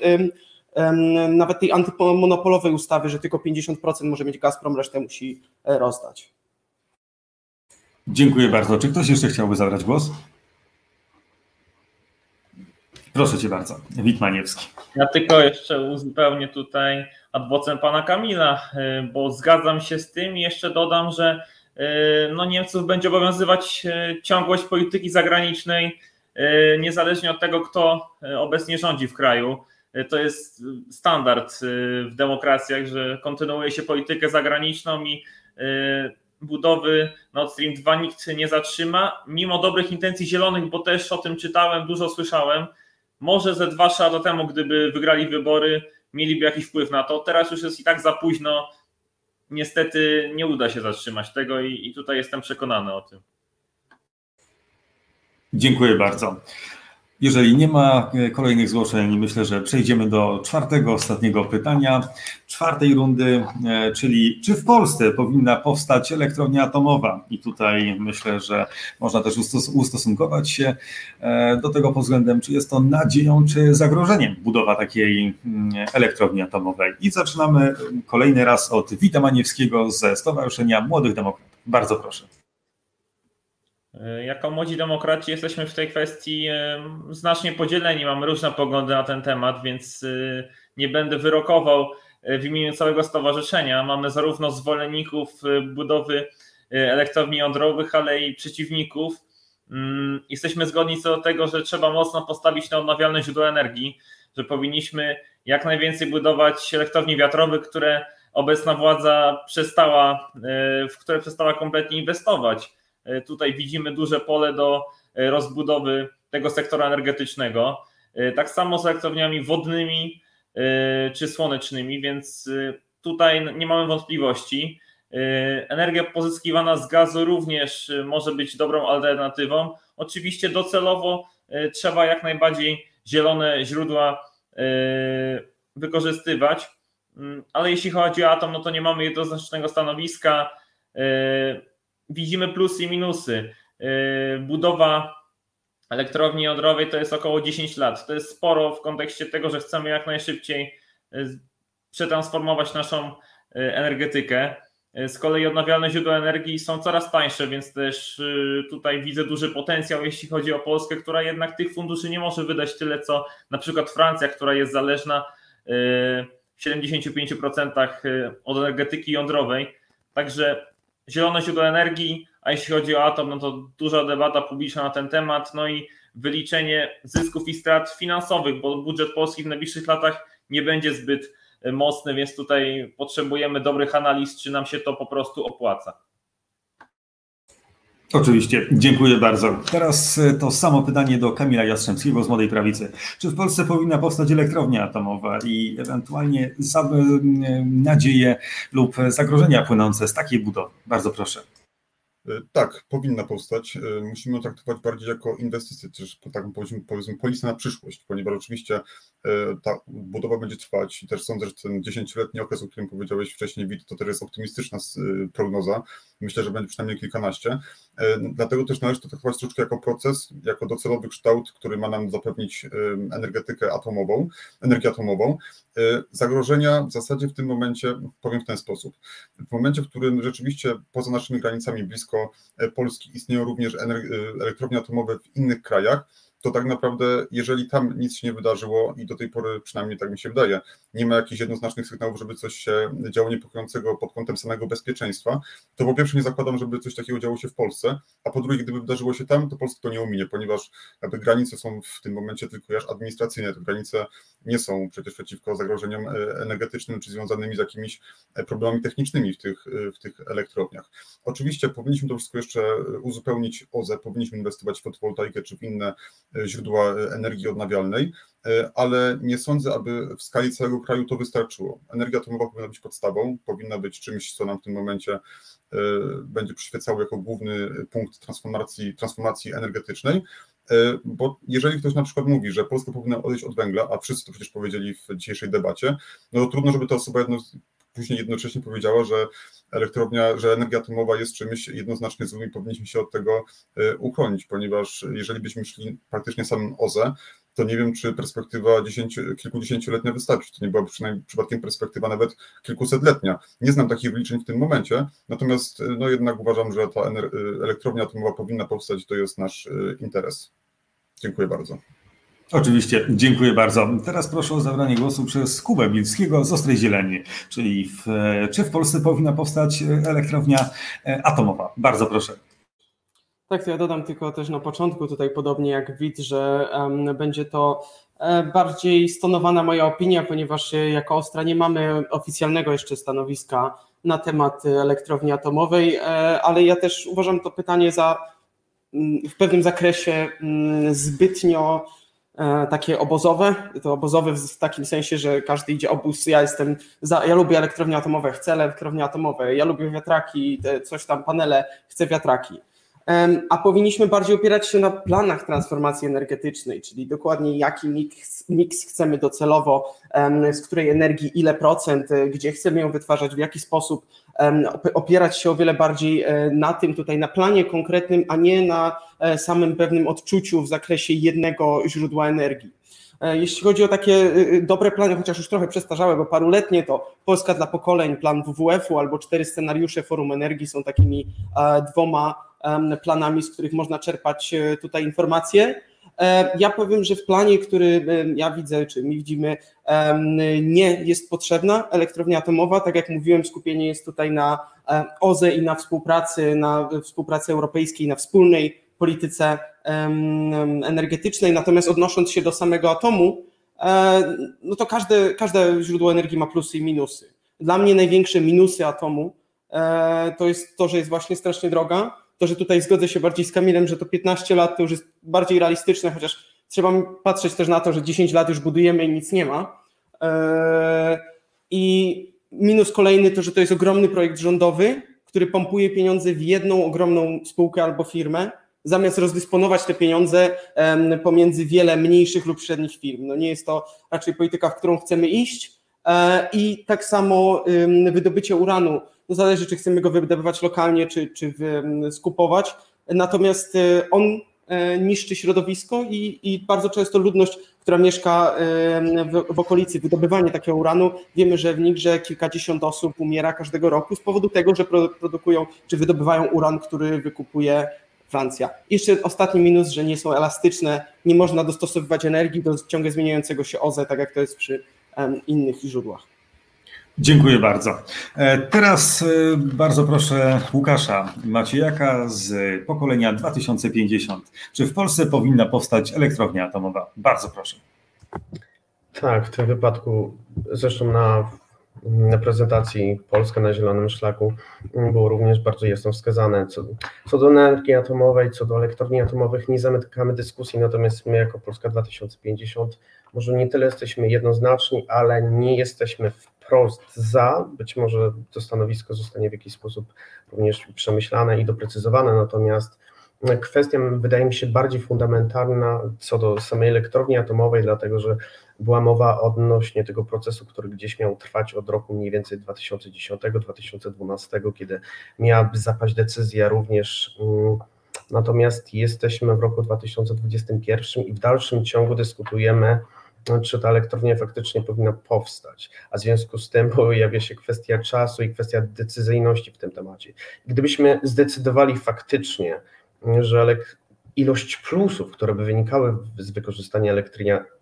nawet tej antymonopolowej ustawy, że tylko 50% może mieć Gazprom, resztę musi e, rozdać. Dziękuję bardzo. Czy ktoś jeszcze chciałby zabrać głos? Proszę Cię bardzo, Witmaniewski. Ja tylko jeszcze uzupełnię tutaj adwocem pana Kamila, y, bo zgadzam się z tym i jeszcze dodam, że y, no Niemców będzie obowiązywać y, ciągłość polityki zagranicznej, niezależnie od tego, kto obecnie rządzi w kraju. To jest standard w demokracjach, że kontynuuje się politykę zagraniczną i budowy Nord Stream 2 nikt nie zatrzyma, mimo dobrych intencji zielonych, bo też o tym czytałem, dużo słyszałem. Może ze dwa lata temu, gdyby wygrali wybory, mieliby jakiś wpływ na to. Teraz już jest i tak za późno. Niestety nie uda się zatrzymać tego i, i tutaj jestem przekonany o tym. Dziękuję bardzo. Jeżeli nie ma e, kolejnych zgłoszeń, myślę, że przejdziemy do czwartego, ostatniego pytania, czwartej rundy, e, czyli czy w Polsce powinna powstać elektrownia atomowa? I tutaj myślę, że można też ustosunkować się e, do tego pod względem, czy jest to nadzieją, czy zagrożeniem budowa takiej mm, elektrowni atomowej. I zaczynamy kolejny raz od Wita Maniewskiego ze Stowarzyszenia Młodych Demokratów. Bardzo proszę. E, jako młodzi demokraci jesteśmy w tej kwestii e, znacznie podzieleni, mamy różne poglądy na ten temat, więc e, nie będę wyrokował w imieniu całego stowarzyszenia. Mamy zarówno zwolenników budowy elektrowni jądrowych, ale i przeciwników. Mm, jesteśmy zgodni co do tego, że trzeba mocno postawić na odnawialne źródła energii, że powinniśmy jak najwięcej budować elektrowni wiatrowych, które obecna władza przestała, w które przestała kompletnie inwestować tutaj widzimy duże pole do e, rozbudowy tego sektora energetycznego. E, tak samo z elektrowniami wodnymi czy słonecznymi, więc tutaj nie mamy wątpliwości. Energia pozyskiwana z gazu również może być dobrą alternatywą. Oczywiście docelowo trzeba jak najbardziej zielone źródła wykorzystywać, mm, ale jeśli chodzi o atom, no to nie mamy jednoznacznego stanowiska widzimy plusy i minusy. Yy, budowa elektrowni jądrowej to jest około 10 lat. To jest sporo w kontekście tego, że chcemy jak najszybciej yy, przetransformować naszą yy, energetykę. Z kolei odnawialne źródła energii są coraz tańsze, więc też tutaj widzę duży potencjał, jeśli chodzi o Polskę, która jednak tych funduszy nie może wydać tyle, co na przykład Francja, która jest zależna w 75% od energetyki jądrowej. Także zielone źródła energii, a jeśli chodzi o atom, no to duża debata publiczna na ten temat, no i wyliczenie zysków i strat finansowych, bo budżet Polski w najbliższych latach nie będzie zbyt mocny, więc tutaj potrzebujemy dobrych analiz, czy nam się to po prostu opłaca. Oczywiście, dziękuję bardzo. Teraz e, to samo pytanie do Kamila Jastrzębskiego z Młodej Prawicy. Czy w Polsce powinna powstać elektrownia atomowa i ewentualnie za, nadzieje lub zagrożenia płynące z takiej budowy? Bardzo proszę. E, tak, powinna powstać. E, musimy ją traktować bardziej jako inwestycję, też tak powiedzmy, powiedzmy polisę na przyszłość, ponieważ oczywiście e, ta budowa będzie trwać i też sądzę, że ten dziesięcioletni okres, o którym powiedziałeś wcześniej, Wit, to też jest optymistyczna prognoza. Myślę, że będzie przynajmniej kilkanaście. Dlatego też należy to traktować troszeczkę jako proces, jako docelowy kształt, który ma nam zapewnić energetykę atomową, energię atomową. Zagrożenia w zasadzie w tym momencie powiem w ten sposób. W momencie, w którym rzeczywiście poza naszymi granicami blisko E, Polski istnieją również e, elektrownie atomowe w innych krajach, to tak naprawdę, jeżeli tam nic się nie wydarzyło i do tej pory, przynajmniej tak mi się wydaje, nie ma jakichś jednoznacznych sygnałów, żeby coś się działo niepokojącego pod kątem samego bezpieczeństwa, to po pierwsze nie zakładam, żeby coś takiego działo się w Polsce, a po drugie, gdyby wydarzyło się tam, to Polska to nie ominie, ponieważ jakby granice są w tym momencie tylko aż administracyjne, to granice nie są przecież przeciwko zagrożeniom energetycznym czy związanymi z jakimiś problemami technicznymi w tych, w tych elektrowniach. Oczywiście powinniśmy to wszystko jeszcze uzupełnić OZE, powinniśmy inwestować w fotowoltaikę czy w inne źródła energii odnawialnej, ale nie sądzę, aby w skali całego kraju to wystarczyło. Energia atomowa powinna być podstawą, powinna być czymś, co nam w tym momencie będzie przyświecało jako główny punkt transformacji, transformacji energetycznej, E, bo jeżeli ktoś na przykład mówi, że Polska powinna odejść od węgla, a wszyscy to przecież powiedzieli w dzisiejszej debacie, no to trudno, żeby ta osoba jedno, później jednocześnie powiedziała, że elektrownia, że energia atomowa jest czymś jednoznacznie złym i powinniśmy się od tego e, uchronić, ponieważ jeżeli byśmy szli praktycznie samym OZE, to nie wiem, czy perspektywa kilkudziesięcioletnia wystarczy. To nie byłaby przynajmniej przypadkiem perspektywa nawet kilkusetletnia. Nie znam takich wyliczeń w tym momencie, natomiast no jednak uważam, że ta elektrownia atomowa powinna powstać, to jest nasz interes. Dziękuję bardzo. Oczywiście, dziękuję bardzo. Teraz proszę o zabranie głosu przez Kubę Bilskiego z Ostrej Zieleni, czyli w, czy w Polsce powinna powstać elektrownia e, atomowa? Bardzo proszę. Tak, to ja dodam tylko też na początku tutaj podobnie jak widz, że um, będzie to e, bardziej stonowana moja opinia, ponieważ jako Ostra nie mamy oficjalnego jeszcze stanowiska na temat elektrowni atomowej, e, ale ja też uważam to pytanie za w pewnym zakresie mm, zbytnio e, takie obozowe, to obozowe w takim sensie, że każdy idzie obóz, ja jestem za, ja lubię elektrownie atomowe, chcę elektrownie atomowe, ja lubię wiatraki, coś tam, panele, chcę wiatraki a powinniśmy bardziej opierać się na planach transformacji energetycznej, czyli dokładnie jaki mix, mix chcemy docelowo, z której energii ile procent, e, gdzie chcemy ją wytwarzać, w jaki sposób, opierać się o wiele bardziej e, na tym tutaj, na planie konkretnym, a nie na e, samym pewnym odczuciu w zakresie jednego źródła energii. Jeśli chodzi o takie dobre plany, chociaż już trochę przestarzałe, bo paruletnie, to Polska dla pokoleń, plan WWF-u albo cztery scenariusze Forum Energii są takimi dwoma planami, z których można czerpać e, tutaj informacje. E, ja powiem, że w planie, który ja widzę, czy my widzimy, nie jest potrzebna elektrownia atomowa. Tak jak mówiłem, skupienie jest tutaj na e, OZE i na współpracy, na współpracy europejskiej, na wspólnej polityce energetycznej. Natomiast odnosząc się do samego atomu, no to każde, każde źródło energii ma plusy i minusy. Dla mnie największe minusy atomu to jest to, że jest właśnie strasznie droga, to, że tutaj zgodzę się bardziej z Kamilem, że to 15 lat to już jest bardziej realistyczne, chociaż trzeba patrzeć też na to, że 10 lat już budujemy i nic nie ma. Eee, I minus kolejny to, że to jest ogromny projekt rządowy, który pompuje pieniądze w jedną ogromną spółkę albo firmę, zamiast rozdysponować te pieniądze pomiędzy wiele mniejszych lub średnich firm. No nie jest to raczej polityka, w którą chcemy iść. Eee, I tak samo wydobycie uranu no zależy, czy chcemy go wydobywać lokalnie, czy, czy skupować. Natomiast e, on e, niszczy środowisko i, i, bardzo często ludność, która mieszka w, w, okolicy wydobywania takiego uranu, wiemy, że w Nigrze kilkadziesiąt osób umiera każdego roku z powodu tego, że produkują czy wydobywają uran, który wykupuje Francja. Jeszcze ostatni minus, że nie są elastyczne, nie można dostosowywać energii do ciągle zmieniającego się OZE, tak jak to jest przy innych źródłach. Dziękuję bardzo. E, teraz e, bardzo proszę Łukasza Maciejaka z pokolenia 2050. Czy w Polsce powinna powstać elektrownia atomowa? Bardzo proszę. Tak, w tym wypadku zresztą na, na prezentacji Polska na Zielonym Szlaku było również bardzo jasno wskazane. Co, co do energii atomowej, co do elektrowni atomowych nie zamykamy dyskusji, natomiast my jako Polska 2050 może nie tyle jesteśmy jednoznaczni, ale nie jesteśmy wprost za. Być może to stanowisko zostanie w jakiś sposób również przemyślane i doprecyzowane, natomiast kwestia wydaje mi się bardziej fundamentalna co do samej elektrowni atomowej, dlatego że była mowa odnośnie tego procesu, który gdzieś miał trwać od roku mniej więcej 2010-2012, kiedy miałaby zapaść decyzja również. Mm, natomiast jesteśmy w roku 2021 i w dalszym ciągu dyskutujemy czy ta elektrownia faktycznie powinna powstać, a w związku z tym pojawia się kwestia czasu i kwestia decyzyjności w tym temacie. Gdybyśmy zdecydowali faktycznie, że ilość plusów, które by wynikały z wykorzystania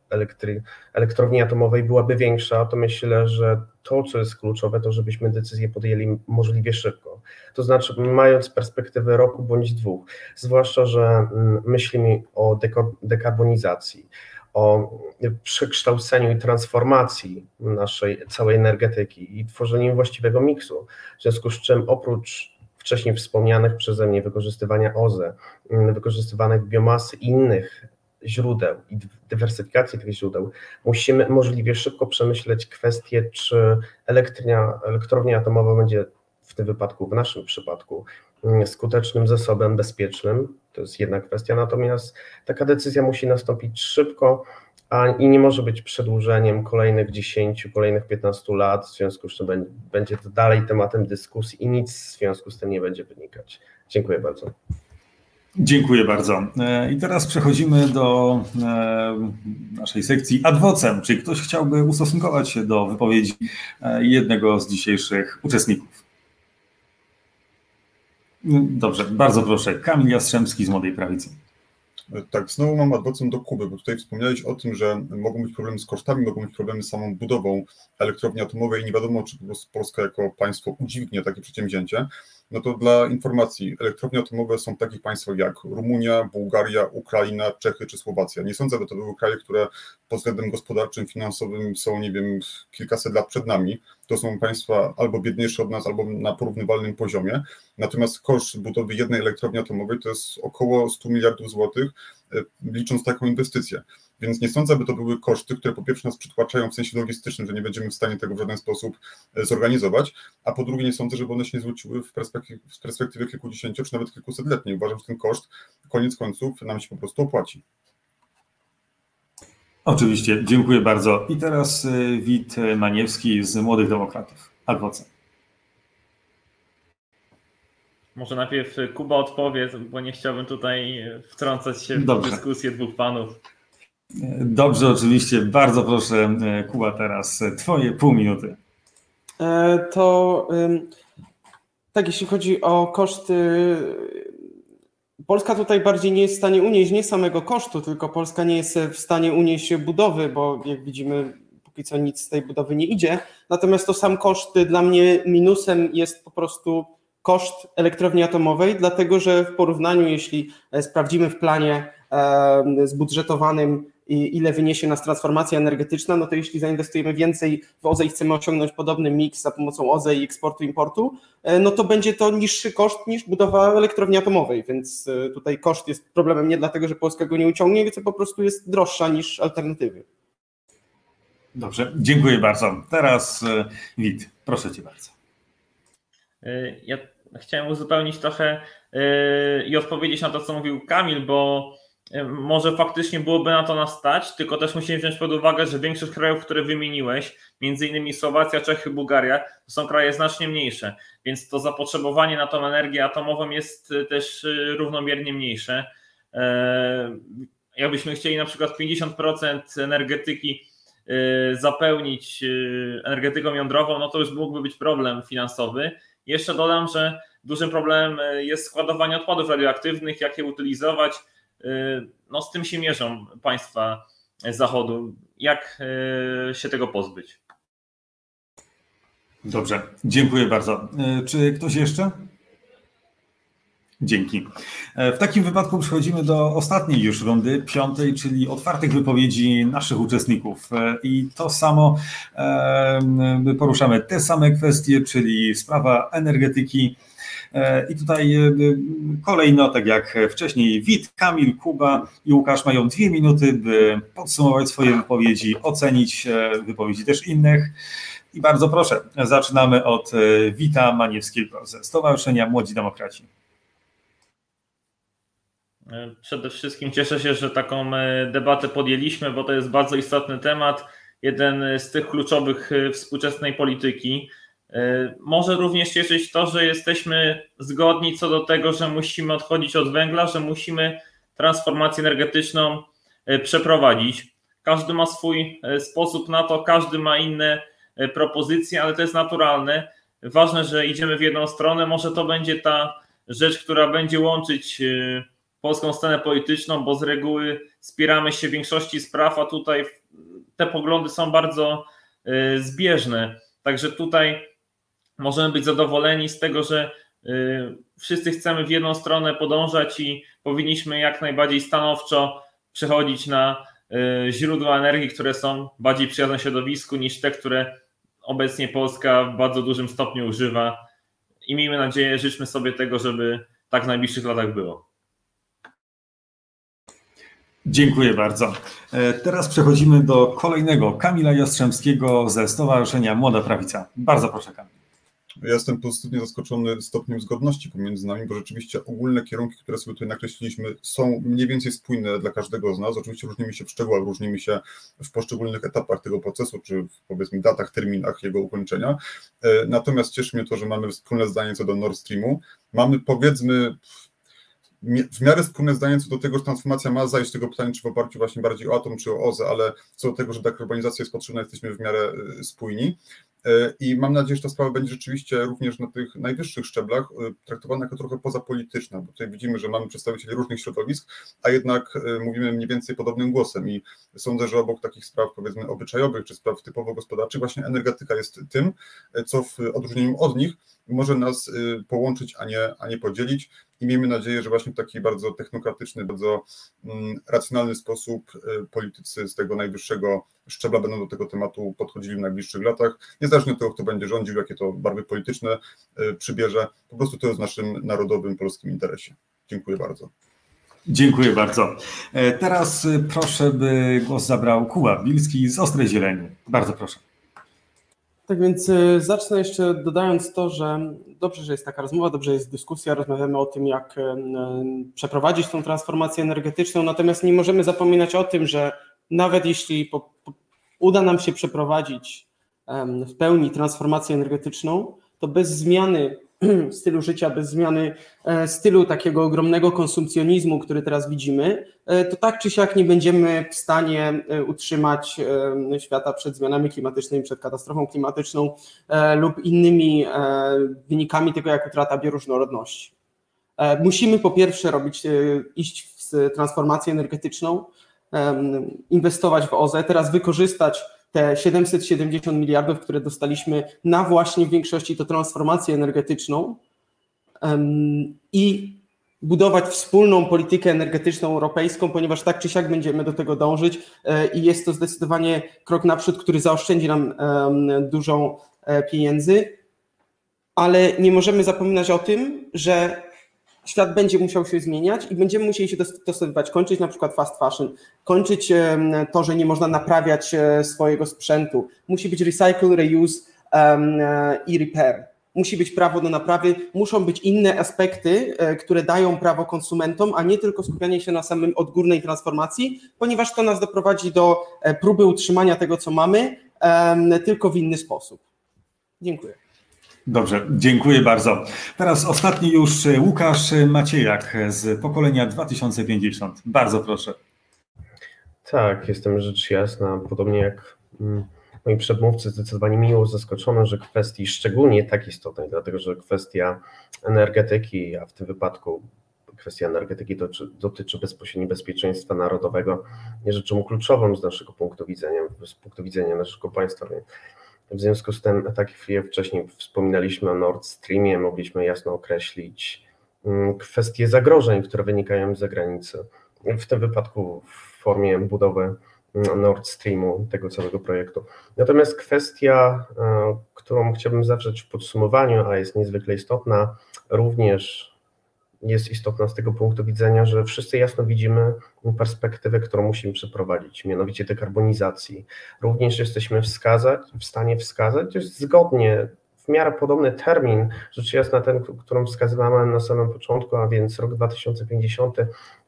elektry, elektrowni atomowej byłaby większa, to myślę, że to, co jest kluczowe, to żebyśmy decyzję podjęli możliwie szybko. To znaczy, mając perspektywę roku bądź dwóch, zwłaszcza, że mm, myślimy o dekarbonizacji o przekształceniu i transformacji naszej całej energetyki i tworzeniu właściwego miksu. W związku z czym oprócz wcześniej wspomnianych przeze mnie wykorzystywania OZE, wykorzystywanych biomasy i innych źródeł i dywersyfikacji tych źródeł, musimy możliwie szybko przemyśleć kwestię, czy elektrownia, atomowa będzie tym wypadku, w naszym przypadku, mm, skutecznym zasobem bezpiecznym. To jest jedna kwestia, natomiast taka decyzja musi nastąpić szybko a i nie może być przedłużeniem kolejnych 10, kolejnych 15 lat, w związku z czym będzie to dalej tematem dyskusji i nic w związku z tym nie będzie wynikać. Dziękuję bardzo. Dziękuję bardzo. E, I teraz przechodzimy do e, naszej sekcji adwocem. Czy ktoś chciałby ustosunkować się do wypowiedzi e, jednego z dzisiejszych uczestników? Dobrze, bardzo proszę. Kamil Jastrzębski z Młodej Prawicy. Tak, znowu mam adwocem do Kuby, bo tutaj wspomniałeś o tym, że mogą być problemy z kosztami, mogą być problemy z samą budową elektrowni atomowej i nie wiadomo, czy po prostu Polska jako państwo udźwignie takie przedsięwzięcie no to dla informacji, elektrownie atomowe są w takich państwach jak Rumunia, Bułgaria, Ukraina, Czechy czy Słowacja. Nie sądzę, by to były kraje, które pod względem gospodarczym, finansowym są, nie wiem, kilkaset lat przed nami. To są państwa albo biedniejsze od nas, albo na porównywalnym poziomie. Natomiast koszt budowy jednej elektrowni atomowej to jest około 100 miliardów złotych, e, licząc taką inwestycję. Więc nie sądzę, by to były koszty, które po pierwsze nas przytłaczają w sensie logistycznym, że nie będziemy w stanie tego w żaden sposób e, zorganizować, a po drugie nie sądzę, żeby one się nie zwróciły w perspektywie, w perspektywie kilkudziesięciu czy nawet kilkusetletniej. Uważam, że ten koszt koniec końców nam się po prostu opłaci. Oczywiście, dziękuję bardzo. I teraz e, Wit Maniewski z Młodych Demokratów. Adwokat. Może najpierw Kuba odpowie, bo nie chciałbym tutaj wtrącać się w Dobrze. dyskusję dwóch panów. Dobrze, oczywiście. Bardzo proszę, e, Kuba, teraz Twoje pół minuty. E, to tak, jeśli chodzi o koszty, Polska tutaj bardziej nie jest w stanie unieść nie samego kosztu, tylko Polska nie jest w stanie unieść budowy, bo jak widzimy, póki co nic z tej budowy nie idzie. Natomiast to sam koszt dla mnie minusem jest po prostu koszt elektrowni atomowej, dlatego że w porównaniu, jeśli e, sprawdzimy w planie zbudżetowanym ile wyniesie nas transformacja energetyczna, no to jeśli zainwestujemy więcej w OZE i chcemy osiągnąć podobny miks za pomocą OZE i eksportu, importu, e, no to będzie to niższy koszt niż budowa elektrowni atomowej, więc e, tutaj koszt jest problemem nie dlatego, że Polska go nie uciągnie, tylko po prostu jest droższa niż alternatywy. Dobrze, dziękuję bardzo. Teraz e, Wit, proszę Cię bardzo. Ja chciałem uzupełnić trochę i odpowiedzieć na to, co mówił Kamil, bo może faktycznie byłoby na to nas stać, tylko też musimy wziąć pod uwagę, że większość krajów, które wymieniłeś, między innymi Słowacja, Czechy, Bułgaria, to są kraje znacznie mniejsze, więc to zapotrzebowanie na tą energię atomową jest y, też y, równomiernie mniejsze. E, jakbyśmy chcieli na przykład 50% energetyki zapełnić energetyką jądrową, no to już mógłby być problem finansowy. Jeszcze dodam, że dużym problemem jest składowanie odpadów radioaktywnych, jak je utylizować, no z tym się mierzą państwa Zachodu. Jak y, się tego pozbyć? Dobrze, dziękuję bardzo. Y, czy ktoś jeszcze? Dzięki. E, w takim wypadku przechodzimy do ostatniej już rundy, piątej, czyli otwartych wypowiedzi naszych uczestników. E, I to samo e, poruszamy te same kwestie, czyli sprawa energetyki, I tutaj e, kolejno, tak jak wcześniej, Wit, Kamil, Kuba i Łukasz mają dwie minuty, by podsumować swoje wypowiedzi, ocenić e, wypowiedzi też innych. I bardzo proszę, zaczynamy od Wita Maniewskiego ze Stowarzyszenia Młodzi Demokraci. Przede wszystkim cieszę się, że taką debatę podjęliśmy, bo to jest bardzo istotny temat, jeden z tych kluczowych współczesnej polityki. E, może również cieszyć to, że jesteśmy zgodni co do tego, że musimy odchodzić od węgla, że musimy transformację energetyczną e, przeprowadzić. Każdy ma swój e, sposób na to, każdy ma inne propozycje, ale to jest naturalne. Ważne, że idziemy w jedną stronę. Może to będzie ta rzecz, która będzie łączyć polską scenę polityczną, bo z reguły spieramy się w większości spraw, a tutaj te poglądy są bardzo zbieżne. Także tutaj możemy być zadowoleni z tego, że y, wszyscy chcemy w jedną stronę podążać i powinniśmy jak najbardziej stanowczo przechodzić na źródła energii, które są bardziej przyjazne środowisku niż te, które obecnie Polska w bardzo dużym stopniu używa. I miejmy nadzieję, życzmy sobie tego, żeby tak w najbliższych latach było. Dziękuję bardzo. E, teraz przechodzimy do kolejnego Kamila Jastrzębskiego ze Stowarzyszenia Młoda Prawica. Bardzo proszę Kamil. Ja jestem pozytywnie zaskoczony stopniem zgodności pomiędzy nami, bo rzeczywiście ogólne kierunki, które sobie tutaj nakreśliliśmy, są mniej więcej spójne dla każdego z nas. Oczywiście różnimy się w szczegółach, różnimy się w poszczególnych etapach tego procesu, czy w powiedzmy datach, terminach jego ukończenia. E, natomiast cieszy mnie to, że mamy wspólne zdanie co do Nord Streamu. Mamy powiedzmy w miarę wspólne zdanie co do tego, że transformacja ma zajść tego pytania, czy w oparciu właśnie bardziej o atom, czy o OZE, ale co do tego, że dekarbonizacja jest potrzebna, jesteśmy w miarę y, spójni. Y, I mam nadzieję, że ta sprawa będzie rzeczywiście również na tych najwyższych szczeblach y, traktowana jako trochę pozapolityczna, bo tutaj widzimy, że mamy przedstawicieli różnych środowisk, a jednak mówimy mniej więcej podobnym głosem i sądzę, że obok takich spraw powiedzmy obyczajowych czy spraw typowo gospodarczych właśnie energetyka jest tym, co w odróżnieniu od nich może nas połączyć, a nie, a nie podzielić i miejmy nadzieję, że właśnie w taki bardzo technokratyczny, bardzo mm, racjonalny sposób y, politycy z tego najwyższego szczebla będą do tego tematu podchodzili w najbliższych latach. Niezależnie od tego, kto będzie rządził, jakie to barwy polityczne y, przybierze, po prostu to jest w naszym narodowym, polskim interesie. Dziękuję bardzo. Dziękuję bardzo. E, teraz y, proszę, by głos zabrał Kuba Bilski z Ostrej Zieleni. Bardzo proszę. Tak więc y, zacznę jeszcze dodając to, że dobrze, że jest taka rozmowa, dobrze jest dyskusja, rozmawiamy o tym, jak y, y, przeprowadzić tą transformację energetyczną, natomiast nie możemy zapominać o tym, że nawet jeśli po, po, uda nam się przeprowadzić w pełni transformację energetyczną, to bez zmiany stylu życia, bez zmiany e, stylu takiego ogromnego konsumpcjonizmu, który teraz widzimy, to tak czy siak nie będziemy w stanie e, utrzymać świata przed zmianami klimatycznymi, przed katastrofą klimatyczną lub innymi wynikami tego, jak utrata bioróżnorodności. Musimy po pierwsze robić, iść w transformację energetyczną, inwestować w OZE, teraz wykorzystać te 770 miliardów, które dostaliśmy na właśnie w większości to transformację energetyczną i budować wspólną politykę energetyczną europejską, ponieważ tak czy siak będziemy do tego dążyć e, i jest to zdecydowanie krok naprzód, który zaoszczędzi nam dużo e, pieniędzy, ale nie możemy zapominać o tym, że świat będzie musiał się zmieniać i będziemy musieli się dostosowywać, kończyć na przykład fast fashion, kończyć to, że nie można naprawiać e, swojego sprzętu. Musi być recycle, reuse i repair. Musi być prawo do naprawy, muszą być inne aspekty, e, które dają prawo konsumentom, a nie tylko skupianie się na samym odgórnej transformacji, ponieważ to nas doprowadzi do próby utrzymania tego, co mamy, tylko w inny sposób. Dziękuję. Dobrze, dziękuję bardzo. Teraz ostatni już e, Łukasz Maciejak z pokolenia 2050. Bardzo proszę. Tak, jestem rzecz jasna, podobnie jak mm, moi przedmówcy, zdecydowanie miło zaskoczony, że kwestii szczególnie tak istotnej, dlatego że kwestia energetyki, a w tym wypadku kwestia energetyki dotyczy, dotyczy bezpośrednio bezpieczeństwa narodowego, jest rzeczą kluczową z naszego punktu widzenia, z punktu widzenia naszego państwa. W związku z tym, tak jak wcześniej wspominaliśmy o Nord Streamie, mogliśmy jasno określić mm, kwestie zagrożeń, które wynikają z zagranicy. W tym wypadku w formie budowy Nord Streamu, tego całego projektu. Natomiast kwestia, e, którą chciałbym zawrzeć w podsumowaniu, a jest niezwykle istotna, również jest istotna z tego punktu widzenia, że wszyscy jasno widzimy perspektywę, którą musimy przeprowadzić, mianowicie dekarbonizacji. Również jesteśmy wskazać, w stanie wskazać, zgodnie w miarę podobny termin, rzecz jasna ten, którą wskazywałem na samym początku, a więc rok 2050,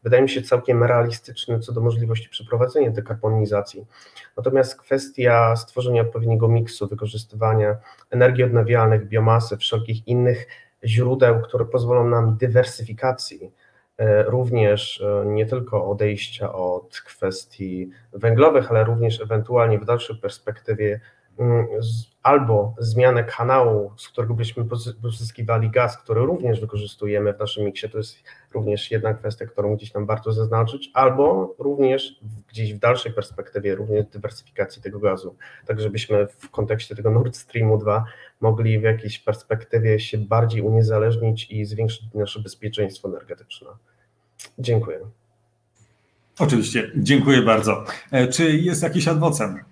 wydaje mi się całkiem realistyczny co do możliwości przeprowadzenia dekarbonizacji. Natomiast kwestia stworzenia odpowiedniego miksu, wykorzystywania energii odnawialnych, biomasy, wszelkich innych źródeł, które pozwolą nam dywersyfikacji, e, również e, nie tylko odejścia od kwestii węglowych, ale również ewentualnie w dalszej perspektywie albo zmianę kanału, z którego byśmy pozyskiwali gaz, który również wykorzystujemy w naszym miksie, to jest również jedna kwestia, którą gdzieś tam warto zaznaczyć, albo również gdzieś w dalszej perspektywie również dywersyfikacji tego gazu, tak żebyśmy w kontekście tego Nord Streamu 2 mogli w jakiejś perspektywie się bardziej uniezależnić i zwiększyć nasze bezpieczeństwo energetyczne. Dziękuję. Oczywiście, dziękuję bardzo. E, czy jest jakiś adwocem?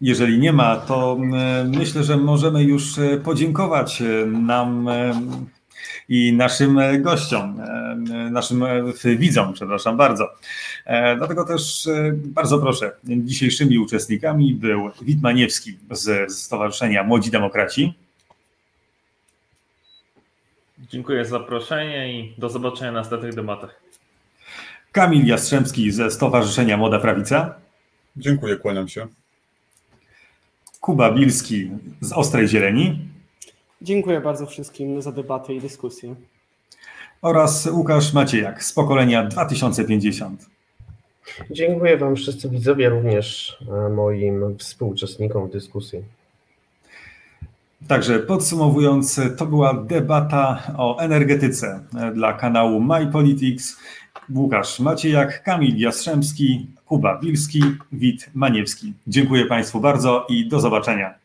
Jeżeli nie ma, to e, myślę, że możemy już e, podziękować nam i naszym gościom, naszym widzom, przepraszam bardzo. Dlatego też bardzo proszę, dzisiejszymi uczestnikami był Wit Maniewski z Stowarzyszenia Młodzi Demokraci. Dziękuję za zaproszenie i do zobaczenia na następnych debatach. Kamil Jastrzębski ze Stowarzyszenia Młoda Prawica. Dziękuję, kłaniam się. Kuba Bilski z Ostrej Zieleni. Dziękuję bardzo wszystkim za debatę i dyskusję. Oraz Łukasz Maciejak z pokolenia 2050. Dziękuję Wam wszyscy widzowie, również e, moim współuczestnikom w dyskusji. Także podsumowując, to była debata o energetyce dla kanału My Politics. Łukasz Maciejak, Kamil Jastrzębski, Kuba Wilski, Wit Maniewski. Dziękuję Państwu bardzo i do zobaczenia.